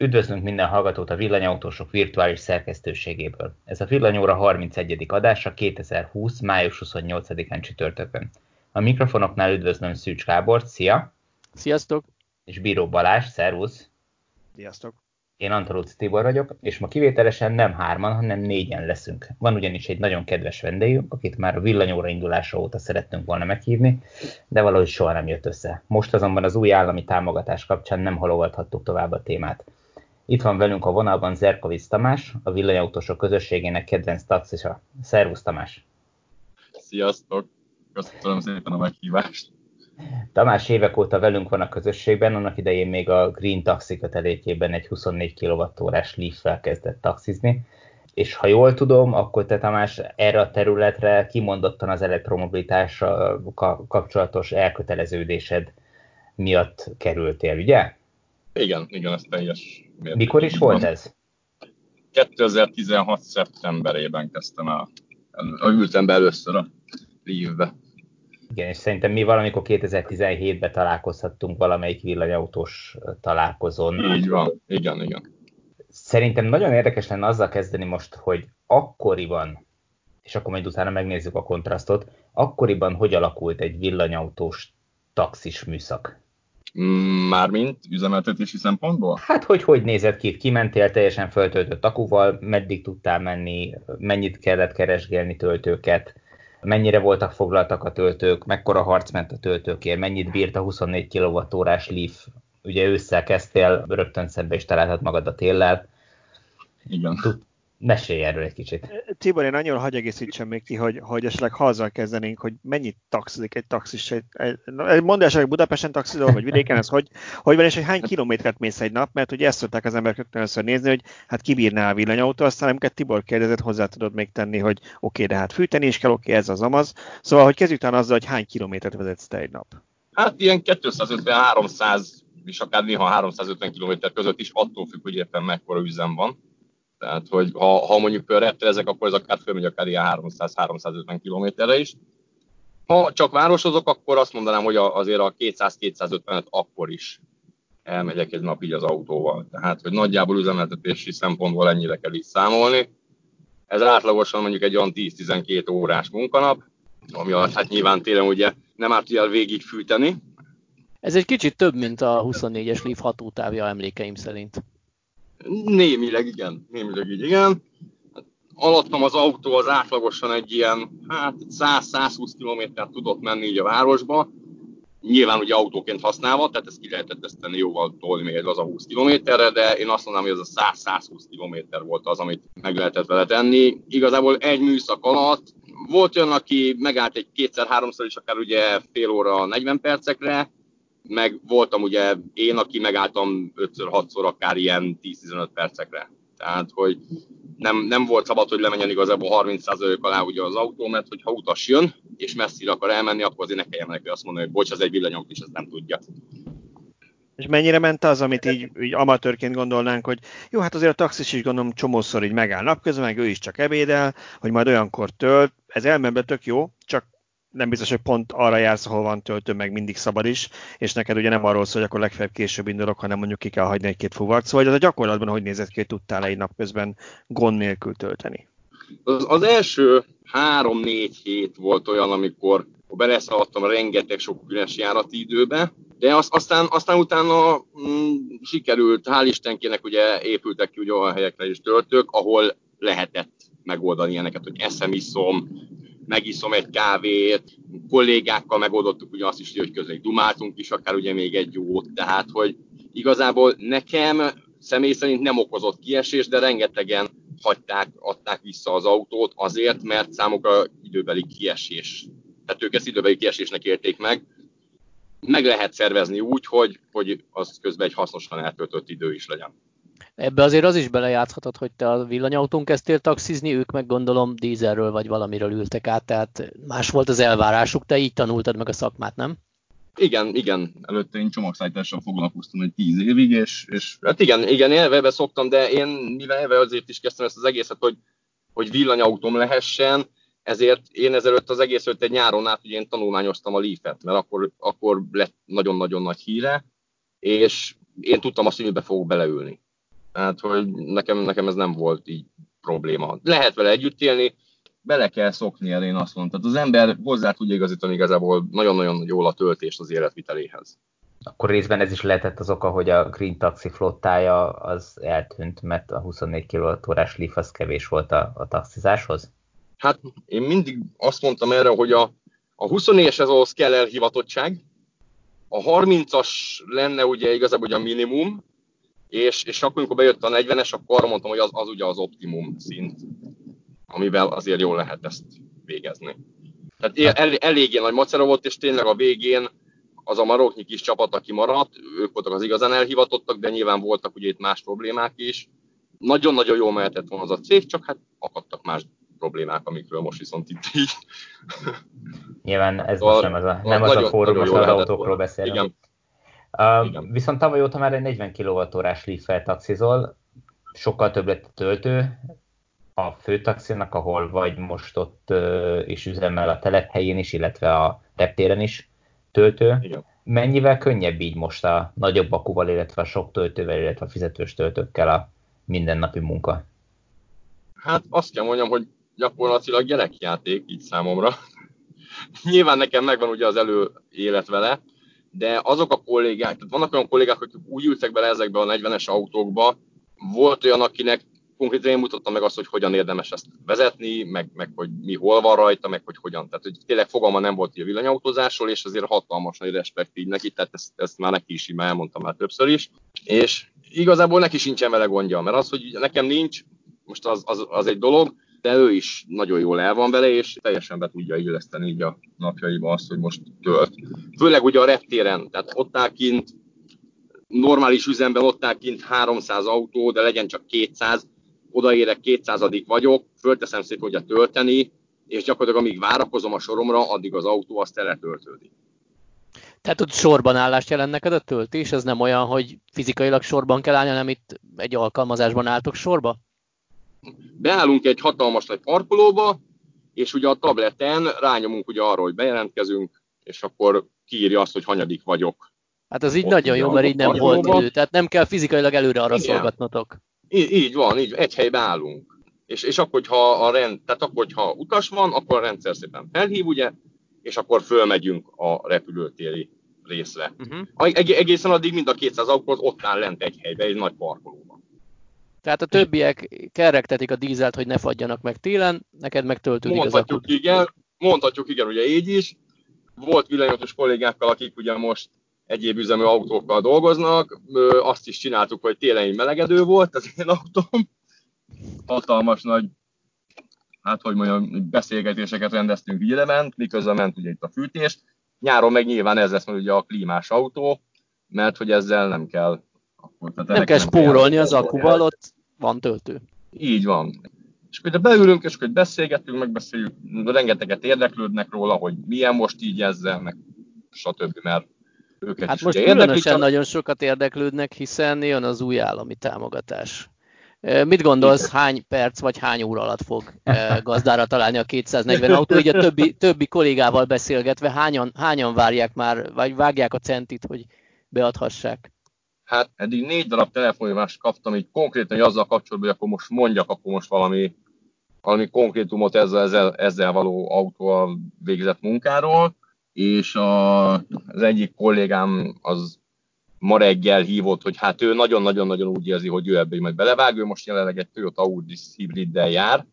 Üdvözlünk minden hallgatót a Villanyautósok virtuális szerkesztőségéből. Ez a Villanyóra 31. adása 2020. május 28-án csütörtökön. A mikrofonoknál üdvözlöm Szűcs Gábort, szia! Sziasztok! És Bíró Balázs, szervusz! Sziasztok! Én Antalóc Tibor vagyok, és ma kivételesen nem hárman, hanem négyen leszünk. Van ugyanis egy nagyon kedves vendégünk, akit már a villanyóra indulása óta szerettünk volna meghívni, de valahogy soha nem jött össze. Most azonban az új állami támogatás kapcsán nem halogathattuk tovább a témát. Itt van velünk a vonalban Zerkovic Tamás, a villanyautósok közösségének kedvenc taxisa. Szervusz Tamás! Sziasztok! Köszönöm szépen a meghívást! Tamás évek óta velünk van a közösségben, annak idején még a Green Taxi kötelékében egy 24 kWh-órás Leaf-fel kezdett taxizni, és ha jól tudom, akkor te Tamás erre a területre kimondottan az elektromobilitásra kapcsolatos elköteleződésed miatt kerültél, ugye? Igen, igen, ez teljes mértékben. Mikor is volt ez? 2016. szeptemberében kezdtem el. Ültem be először a Leaf-be. Igen, és szerintem mi valamikor 2017-ben találkozhattunk valamelyik villanyautós találkozón. Így van, igen, igen. Szerintem nagyon érdekes lenne azzal kezdeni most, hogy akkoriban, és akkor majd utána megnézzük a kontrasztot, akkoriban hogy alakult egy villanyautós taxis műszak? Mármint üzemeltetési szempontból? Hát, hogy hogy nézett ki? Kimentél teljesen föltöltött akuval, meddig tudtál menni, mennyit kellett keresgélni töltőket, mennyire voltak foglaltak a töltők, mekkora harc ment a töltőkért, mennyit bírt a 24 kWh Leaf, ugye ősszel kezdtél, rögtön szembe is találtad magad a téllel. Igen. Mesélj erről egy kicsit. Tibor, én annyira hagy egészítsem még ki, hogy, hogy esetleg ha azzal kezdenénk, hogy mennyit taxizik egy taxis. Egy, egy, mondd esetleg Budapesten taxizol, vagy vidéken, ez hogy, hogy van, és hogy hány kilométert mész egy nap, mert ugye ezt szokták az emberek először nézni, hogy hát kibírná a villanyautó, aztán amiket Tibor kérdezett, hozzá tudod még tenni, hogy oké, okay, de hát fűteni is kell, oké, okay, ez az amaz. Szóval, hogy kezdjük talán azzal, hogy hány kilométert vezetsz te egy nap? Hát ilyen 250-300 és akár néha 350 km között is, attól függ, hogy éppen mekkora üzem van tehát, hogy ha, ha mondjuk repterezek, akkor ez akár fölmegy akár ilyen 300-350 kilométerre is. Ha csak városozok, akkor azt mondanám, hogy azért a 200-255 akkor is elmegyek egy nap így az autóval. Tehát, hogy nagyjából üzemeltetési szempontból ennyire kell is számolni. Ez átlagosan mondjuk egy olyan 10-12 órás munkanap, ami alatt hát nyilván télen ugye nem árt el végig fűteni. Ez egy kicsit több, mint a 24-es Leaf hatótávja emlékeim szerint. Némileg igen, némileg így igen. Alattam az autó az átlagosan egy ilyen, hát 100-120 km tudott menni így a városba. Nyilván ugye autóként használva, tehát ezt ki lehetett ezt tenni jóval tolni még az a 20 kilométerre, de én azt mondanám, hogy ez a 100-120 km volt az, amit meg lehetett vele tenni. Igazából egy műszak alatt volt olyan, aki megállt egy kétszer-háromszor is, akár ugye fél óra 40 percekre, meg voltam ugye én, aki megálltam 5-6-szor akár ilyen 10-15 percekre. Tehát, hogy nem, nem volt szabad, hogy lemenjen igazából 30% alá ugye az autó, mert hogyha utas jön, és messzire akar elmenni, akkor azért ne kelljen neki azt mondani, hogy bocs, az egy villanyom, és ezt nem tudja. És mennyire ment az, amit így, így amatőrként gondolnánk, hogy jó, hát azért a taxis is gondolom csomószor így megáll napközben, meg ő is csak ebédel, hogy majd olyankor tölt. Ez elmenbe tök jó, csak nem biztos, hogy pont arra jársz, ahol van töltő, meg mindig szabad is, és neked ugye nem arról szól, hogy akkor legfeljebb később indulok, hanem mondjuk ki kell hagyni egy-két fuvart. Szóval az a gyakorlatban hogy nézett ki, hogy tudtál egy napközben gond nélkül tölteni? Az, az első három-négy hét volt olyan, amikor beleszaladtam rengeteg sok üres járati időbe, de az, aztán, aztán utána mm, sikerült, hál' Istenkének ugye épültek ki ugye olyan helyekre is töltők, ahol lehetett megoldani ilyeneket, hogy eszem, iszom, megiszom egy kávét, kollégákkal megoldottuk ugye azt is, hogy közé dumáltunk is, akár ugye még egy jót, tehát hogy igazából nekem személy szerint nem okozott kiesés, de rengetegen hagyták, adták vissza az autót azért, mert számukra időbeli kiesés. Tehát ők ezt időbeli kiesésnek érték meg. Meg lehet szervezni úgy, hogy, hogy az közben egy hasznosan eltöltött idő is legyen. Ebbe azért az is belejátszhatod, hogy te a villanyautón kezdtél taxizni, ők meg gondolom dízelről vagy valamiről ültek át, tehát más volt az elvárásuk, te így tanultad meg a szakmát, nem? Igen, igen. Előtte én csomagszállítással foglalkoztam egy tíz évig, és, és hát igen, igen, elvebe szoktam, de én mivel elve azért is kezdtem ezt az egészet, hogy, hogy villanyautóm lehessen, ezért én ezelőtt az egész előtt egy nyáron át ugye én tanulmányoztam a Leaf-et, mert akkor, akkor lett nagyon-nagyon nagy híre, és én tudtam azt, hogy be fogok beleülni Tehát, hogy nekem, nekem ez nem volt így probléma. Lehet vele együtt élni, bele kell szokni el, én azt mondtam. Tehát az ember hozzá tudja igazítani igazából nagyon-nagyon jól a töltést az életviteléhez. Akkor részben ez is lehetett az oka, hogy a Green Taxi flottája az eltűnt, mert a 24 kWh Leaf az kevés volt a, a taxizáshoz? Hát én mindig azt mondtam erre, hogy a, a 24-es ez ahhoz kell elhivatottság, a 30-as lenne ugye igazából a minimum, és, és akkor, amikor bejött a 40-es, akkor mondtam, hogy az, az ugye az optimum szint, amivel azért jól lehet ezt végezni. Tehát hát- el, eléggé nagy macera volt, és tényleg a végén az a maroknyi kis csapat, aki maradt, ők voltak az igazán elhivatottak, de nyilván voltak ugye itt más problémák is. Nagyon-nagyon jól mehetett volna az a cég, csak hát akadtak más problémák, amikről most viszont itt így. Nyilván ez most nem az a, nem az a fórum, most az autókról beszélünk. Igen. Uh. Viszont tavaly óta már egy 40 kWh-órás Leaf-fel taxizol, sokkal több lett a töltő, a főtaxinak, ahol vagy most ott uh, is üzemel a telephelyén is, illetve a reptéren is töltő. Igen. Mennyivel könnyebb így most a nagyobb akuval, illetve a sok töltővel, illetve a fizetős töltőkkel a mindennapi munka? Hát azt kell mondjam, hogy gyakorlatilag gyerekjáték így számomra. Nyilván nekem megvan ugye az előélet vele, de azok a kollégák, tehát vannak olyan kollégák, akik úgy ültek bele ezekbe a 40-es autókba, volt olyan, akinek konkrétan én mutattam meg azt, hogy hogyan érdemes ezt vezetni, meg, meg hogy mi hol van rajta, meg hogy hogyan. Tehát, hogy tényleg fogalma nem volt a villanyautózásról, és azért hatalmas nagy respekt így neki, tehát ezt, ezt már neki is így már elmondtam már többször is. És igazából neki sincsen vele gondja, mert az, hogy nekem nincs, most az, az, az egy dolog, de ő is nagyon jól el van vele, és teljesen be tudja illeszteni így a napjaiba azt, hogy most tölt. Főleg ugye a reptéren, tehát ott áll kint, normális üzemben ott áll kint 300 autó, de legyen csak 200, odaérek 200 vagyok, fölteszem szépen ugye tölteni, és gyakorlatilag amíg várakozom a soromra, addig az autó azt teletöltődik. Tehát ott sorban állást jelent neked a töltés? Ez nem olyan, hogy fizikailag sorban kell állni, hanem itt egy alkalmazásban álltok sorba? Beállunk egy hatalmas nagy parkolóba, és ugye a tableten rányomunk ugye arról, hogy bejelentkezünk, és akkor kiírja azt, hogy hanyadik vagyok. Hát az így Ott nagyon jó, mert így nem volt idő, tehát nem kell fizikailag előre arra Igen. szolgatnotok. Így, így van, így egy helyben állunk. És, és akkor, hogyha a rend, tehát akkor, hogyha utas van, akkor a rendszer szépen felhív, ugye, és akkor fölmegyünk a repülőtéri részre. Uh-huh. Egészen addig mind a 200 autó ott áll lent egy helyben, egy nagy parkolóban. Tehát a többiek kerrektetik a dízelt, hogy ne fagyjanak meg télen, neked meg töltődik az akut. igen, mondhatjuk igen, ugye így is. Volt villanyotos kollégákkal, akik ugye most egyéb üzemű autókkal dolgoznak. Azt is csináltuk, hogy télen melegedő volt az én autóm. Hatalmas nagy, hát hogy mondjam, beszélgetéseket rendeztünk ment, miközben ment ugye itt a fűtés. Nyáron meg nyilván ez lesz majd ugye a klímás autó, mert hogy ezzel nem kell akkor, tehát nem kell spórolni az akuval, ott van töltő. Így van. És akkor beülünk, és akkor beszélgetünk, megbeszéljük, rengeteget érdeklődnek róla, hogy milyen most így ezzel, meg stb. mert őket hát is most különösen csak... nagyon sokat érdeklődnek, hiszen jön az új állami támogatás. Mit gondolsz, hány perc vagy hány óra alatt fog gazdára találni a 240 autó? Így a többi, többi kollégával beszélgetve, hányan, hányan várják már, vagy vágják a centit, hogy beadhassák? Hát eddig négy darab telefonhívást kaptam, így konkrétan hogy azzal kapcsolatban, hogy akkor most mondjak akkor most valami, valami konkrétumot ezzel, ezzel, ezzel való autóval végzett munkáról, és a, az egyik kollégám az ma reggel hívott, hogy hát ő nagyon-nagyon-nagyon úgy érzi, hogy ő ebbe majd belevág, ő most jelenleg egy Toyota Audi hibriddel jár,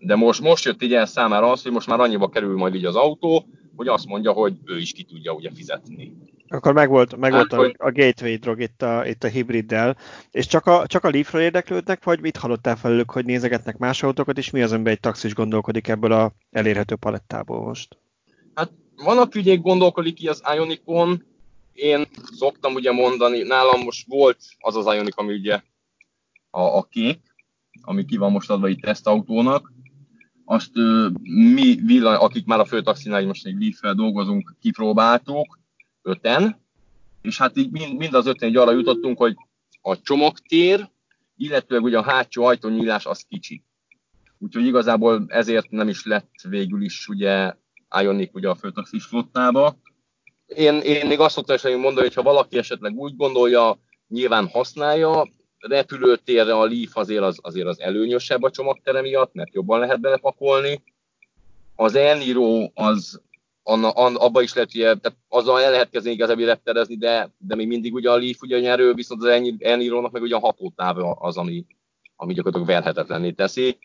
de most, most jött így el számára az, hogy most már annyiba kerül majd így az autó, hogy azt mondja, hogy ő is ki tudja ugye fizetni. Akkor megvolt, megvolt hát, a, a gateway drog itt a, itt a hibriddel, és csak a, csak a Leafről érdeklődnek, vagy mit hallottál felőlük, hogy nézegetnek más autókat, és mi az, amiben egy taxis gondolkodik ebből a elérhető palettából most? Hát van, aki ugye gondolkodik ki az Ionicon, én szoktam ugye mondani, nálam most volt az az Ionic, ami ugye a, a kék, ami ki van most adva itt tesztautónak, azt mi villany, akik már a főtaxinál most egy leaf dolgozunk, kipróbáltuk, öten, és hát így mind, mind az öten egy arra jutottunk, hogy a csomagtér, illetve ugye a hátsó ajtónyílás az kicsi. Úgyhogy igazából ezért nem is lett végül is ugye Ionic ugye a főtaxis flottába. Én, én még azt szoktam is mondani, hogy ha valaki esetleg úgy gondolja, nyilván használja, repülőtérre a Leaf azért az, azért az előnyösebb a csomagtere miatt, mert jobban lehet belepakolni. Az Eniro az anna, an, abba is lehet, ugye, tehát azzal el lehet kezdeni igazából repterezni, de, de még mindig ugye a Leaf ugye nyerő, viszont az Eniro-nak meg ugye a hatótáv az, ami, ami gyakorlatilag verhetetlenné teszi.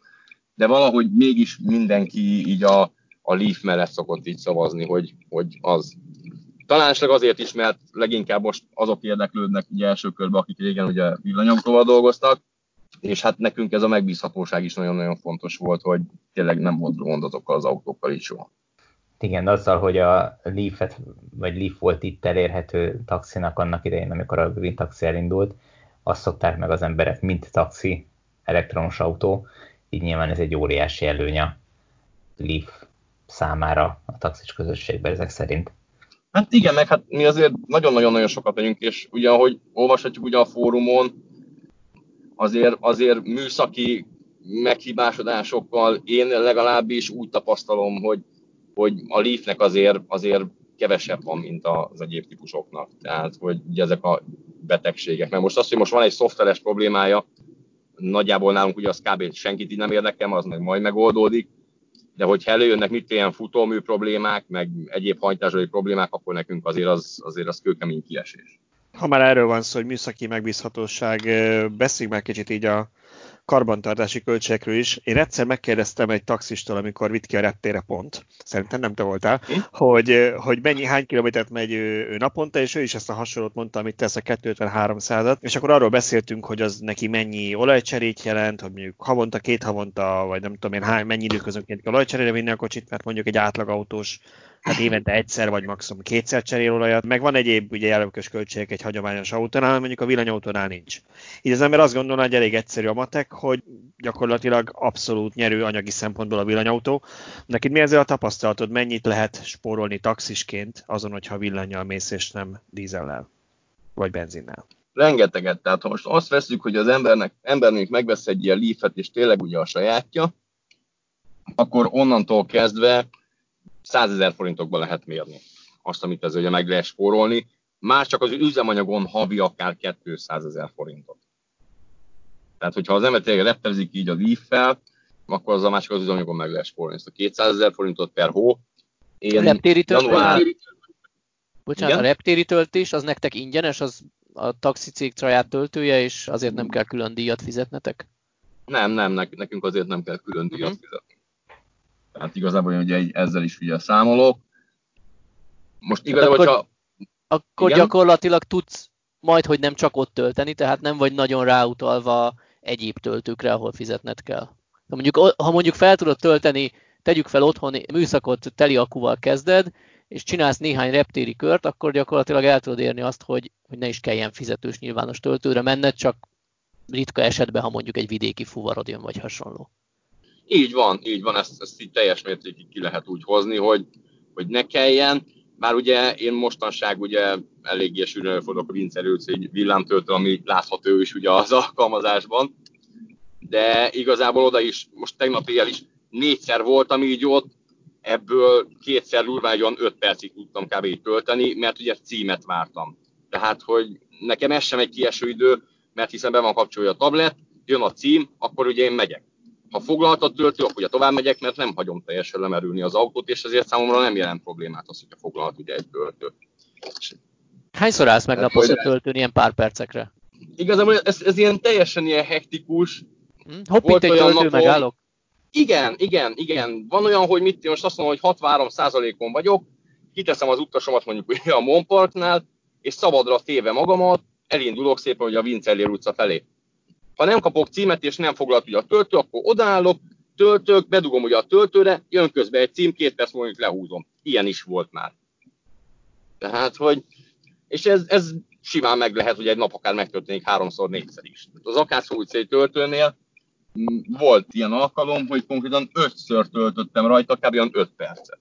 De valahogy mégis mindenki így a, a Leaf mellett szokott így szavazni, hogy, hogy az. Talán esetleg azért is, mert leginkább most azok érdeklődnek ugye első körben, akik régen ugye villanyautóval dolgoztak, és hát nekünk ez a megbízhatóság is nagyon-nagyon fontos volt, hogy tényleg nem volt gond azokkal az autókkal is soha. Igen, azzal, hogy a Leaf-et, vagy Leaf volt itt elérhető taxinak annak idején, amikor a Green Taxi elindult, azt szokták meg az emberek, mint taxi, elektromos autó, így nyilván ez egy óriási előny a Leaf számára a taxis közösségben ezek szerint. Hát igen, meg hát mi azért nagyon-nagyon-nagyon sokat megyünk, és ugye ahogy olvashatjuk ugye a fórumon, azért, azért műszaki meghibásodásokkal én legalábbis úgy tapasztalom, hogy, hogy a Leafnek azért, azért kevesebb van, mint az egyéb típusoknak. Tehát, hogy ugye ezek a betegségek. Mert most azt, hogy most van egy szoftveres problémája, nagyjából nálunk ugye az kb. senkit így nem érdekel, az meg majd megoldódik, de hogyha előjönnek mit ilyen futómű problémák, meg egyéb hajtásai problémák, akkor nekünk azért az, azért az kőkemény kiesés. Ha már erről van szó, hogy műszaki megbízhatóság, beszéljünk már kicsit így a karbantartási költségekről is. Én egyszer megkérdeztem egy taxistól, amikor vitt ki a reptére pont, szerintem nem te voltál, hm? hogy, hogy mennyi, hány kilométert megy ő, ő naponta, és ő is ezt a hasonlót mondta, amit tesz a 253 százat, és akkor arról beszéltünk, hogy az neki mennyi olajcserét jelent, hogy mondjuk havonta, két havonta, vagy nem tudom én, hány, mennyi időközönként kell olajcserére vinni a kocsit, mert mondjuk egy átlagautós hát évente egyszer vagy maximum kétszer cserél olajat, meg van egyéb ugye jelökös költségek egy hagyományos autónál, mondjuk a villanyautónál nincs. Így az ember azt gondolná, hogy elég egyszerű a matek, hogy gyakorlatilag abszolút nyerő anyagi szempontból a villanyautó. Neked mi ezzel a tapasztalatod, mennyit lehet spórolni taxisként azon, hogyha villanyjal mész és nem dízellel vagy benzinnel? rengeteget. Tehát ha most azt veszük, hogy az embernek, embernek megvesz egy ilyen leafet, és tényleg ugye a sajátja, akkor onnantól kezdve 100 ezer forintokban lehet mérni azt, amit ez ugye meg lehet spórolni. Más csak az üzemanyagon havi akár 200 ezer forintot. Tehát, hogyha az ember tényleg reptezik így a leaf akkor az a másik az üzemanyagon meg lehet spórolni. Ezt a 200 ezer forintot per hó. Én a reptéri január... Bocsánat, Igen? a reptéri töltés az nektek ingyenes, az a taxicég saját töltője, és azért nem kell külön díjat fizetnetek? Nem, nem, nekünk azért nem kell külön díjat uh-huh. fizetni. Tehát igazából ugye ezzel is ugye számolok. Most igazából, akkor, hogyha... Akkor igen? gyakorlatilag tudsz majd, hogy nem csak ott tölteni, tehát nem vagy nagyon ráutalva egyéb töltőkre, ahol fizetned kell. Ha mondjuk, ha mondjuk fel tudod tölteni, tegyük fel otthon műszakot teli akuval kezded, és csinálsz néhány reptéri kört, akkor gyakorlatilag el tudod érni azt, hogy, hogy ne is kelljen fizetős nyilvános töltőre menned, csak ritka esetben, ha mondjuk egy vidéki fuvarod jön, vagy hasonló. Így van, így van, ezt, ezt így teljes mértékig ki lehet úgy hozni, hogy, hogy ne kelljen. Bár ugye én mostanság ugye eléggé sűrűn előfordulok a Vince előtt egy villámtöltő, ami látható is ugye az alkalmazásban. De igazából oda is, most tegnap éjjel is négyszer voltam így ott, ebből kétszer durván olyan 5 percig tudtam kb. így tölteni, mert ugye címet vártam. Tehát, hogy nekem ez sem egy kieső idő, mert hiszen be van kapcsolja a tablet, jön a cím, akkor ugye én megyek ha foglalt a töltő, akkor ugye tovább megyek, mert nem hagyom teljesen lemerülni az autót, és ezért számomra nem jelent problémát az, hogyha foglalt ugye egy töltő. Hányszor állsz meg naponta töltőn ilyen pár percekre? Igazából ez, ez ilyen teljesen ilyen hektikus. Hm? Hopp, itt egy töltő napon, megállok. Igen, igen, igen. Van olyan, hogy mit, most azt mondom, hogy 63%-on vagyok, kiteszem az utasomat mondjuk a Monparknál, és szabadra téve magamat, elindulok szépen hogy a Vincellier utca felé. Ha nem kapok címet és nem foglalt ugye a töltő, akkor odaállok, töltök, bedugom ugye a töltőre, jön közben egy cím, két perc múlva lehúzom. Ilyen is volt már. Tehát, hogy, és ez, ez simán meg lehet, hogy egy nap akár megtörténik háromszor, négyszer is. Az Akászó utcai töltőnél volt ilyen alkalom, hogy konkrétan ötször töltöttem rajta, kb. olyan öt percet.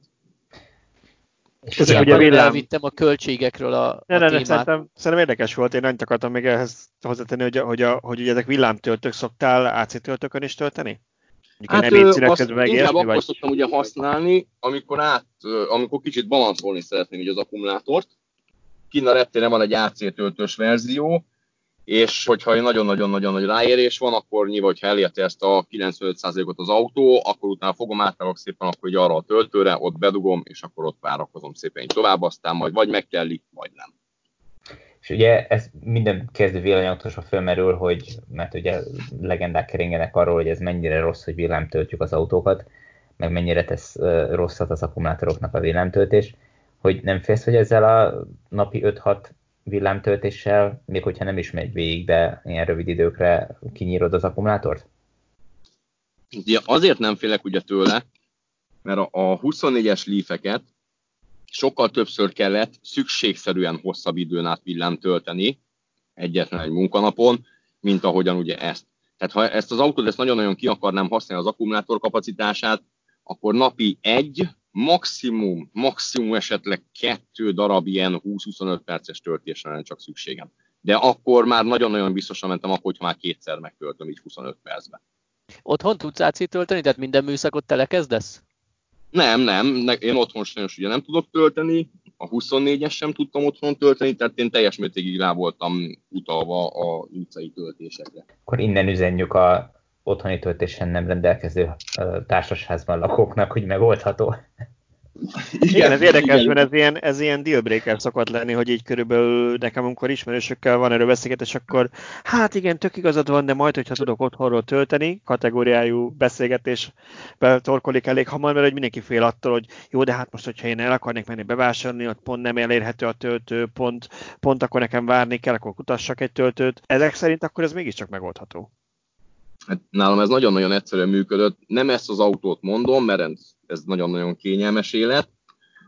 És ezek ugye villám... elvittem a költségekről a, ne, a ne, témát. Szerintem, szerintem érdekes volt, én nem akartam még ehhez hozzátenni, hogy, hogy, a, hogy ugye ezek villámtöltők szoktál AC töltőkön is tölteni? Hát nem azt inkább akkor vagy... szoktam ugye használni, amikor, át, amikor kicsit balanszolni szeretném így az akkumulátort. Kinn a reptéren van egy AC töltős verzió, és hogyha nagyon-nagyon-nagyon nagy ráérés van, akkor nyilván, hogyha elérte ezt a 95%-ot az autó, akkor utána fogom átállok szépen akkor hogy arra a töltőre, ott bedugom, és akkor ott várakozom szépen így tovább, aztán majd vagy megkellik, vagy nem. És ugye ez minden kezdő villanyautósra fölmerül, hogy, mert ugye legendák keringenek arról, hogy ez mennyire rossz, hogy villámtöltjük az autókat, meg mennyire tesz rosszat az akkumulátoroknak a villámtöltés, hogy nem félsz, hogy ezzel a napi 5-6 villámtöltéssel, még hogyha nem is megy végig, de ilyen rövid időkre kinyírod az akkumulátort? Ugye azért nem félek ugye tőle, mert a 24-es lífeket sokkal többször kellett szükségszerűen hosszabb időn át villám tölteni egyetlen egy munkanapon, mint ahogyan ugye ezt. Tehát ha ezt az autót ezt nagyon-nagyon ki akarnám használni az akkumulátor kapacitását, akkor napi egy, maximum, maximum esetleg kettő darab ilyen 20-25 perces töltésre lenne csak szükségem. De akkor már nagyon-nagyon biztosan mentem, akkor, hogyha már kétszer megtöltöm így 25 percben. Otthon tudsz AC tölteni, tehát minden műszakot telekezdesz? Nem, nem, én otthon sajnos ugye nem tudok tölteni, a 24-es sem tudtam otthon tölteni, tehát én teljes mértékig rá voltam utalva a utcai töltésekre. Akkor innen üzenjük a otthoni töltésen nem rendelkező társasházban lakóknak, hogy megoldható. Igen, igen ez érdekes, igen. mert ez ilyen, ez ilyen dealbreaker szokott lenni, hogy így körülbelül nekem, amikor ismerősökkel van erről beszélgetés, akkor hát igen, tök igazad van, de majd, hogyha tudok otthonról tölteni, kategóriájú beszélgetésbe torkolik elég hamar, mert hogy mindenki fél attól, hogy jó, de hát most, hogyha én el akarnék menni bevásárolni, ott pont nem elérhető a töltő, pont, pont akkor nekem várni kell, akkor kutassak egy töltőt. Ezek szerint akkor ez mégiscsak megoldható. Hát nálam ez nagyon-nagyon egyszerűen működött. Nem ezt az autót mondom, mert ez nagyon-nagyon kényelmes élet,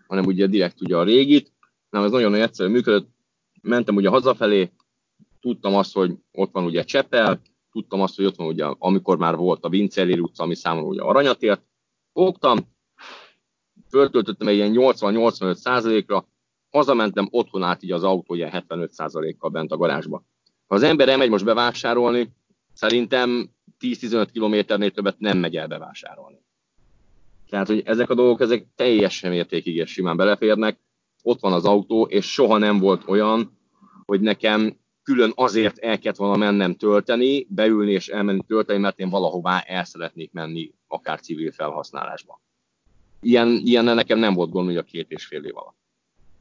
hanem ugye direkt ugye a régit. Nálam ez nagyon-nagyon egyszerűen működött. Mentem ugye hazafelé, tudtam azt, hogy ott van ugye Csepel, tudtam azt, hogy ott van ugye, amikor már volt a Vincelli utca, ami számomra ugye aranyat ért. Fogtam, föltöltöttem egy ilyen 80-85 százalékra, hazamentem, otthon át így az autó ilyen 75 százalékkal bent a garázsba. Ha az ember elmegy most bevásárolni, szerintem 10-15 kilométernél többet nem megy el bevásárolni. Tehát, hogy ezek a dolgok, ezek teljesen mértékig és simán beleférnek. Ott van az autó, és soha nem volt olyan, hogy nekem külön azért el kellett volna mennem tölteni, beülni és elmenni tölteni, mert én valahová el szeretnék menni, akár civil felhasználásba. Ilyen, ilyen nekem nem volt gond, hogy a két és fél év alatt.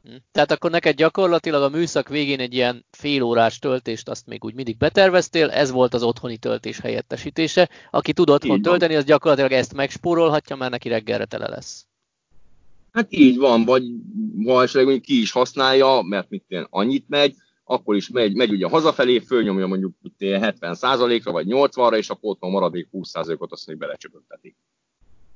Hm. Tehát akkor neked gyakorlatilag a műszak végén egy ilyen félórás töltést azt még úgy mindig beterveztél, ez volt az otthoni töltés helyettesítése. Aki tud otthon tölteni, az gyakorlatilag ezt megspórolhatja, mert neki reggelre tele lesz. Hát így van, vagy, vagy esetleg ki is használja, mert mit én, annyit megy, akkor is megy, megy ugye hazafelé, fölnyomja mondjuk 70%-ra vagy 80-ra, és akkor ott van maradék 20%-ot azt még belecsöpögtetik.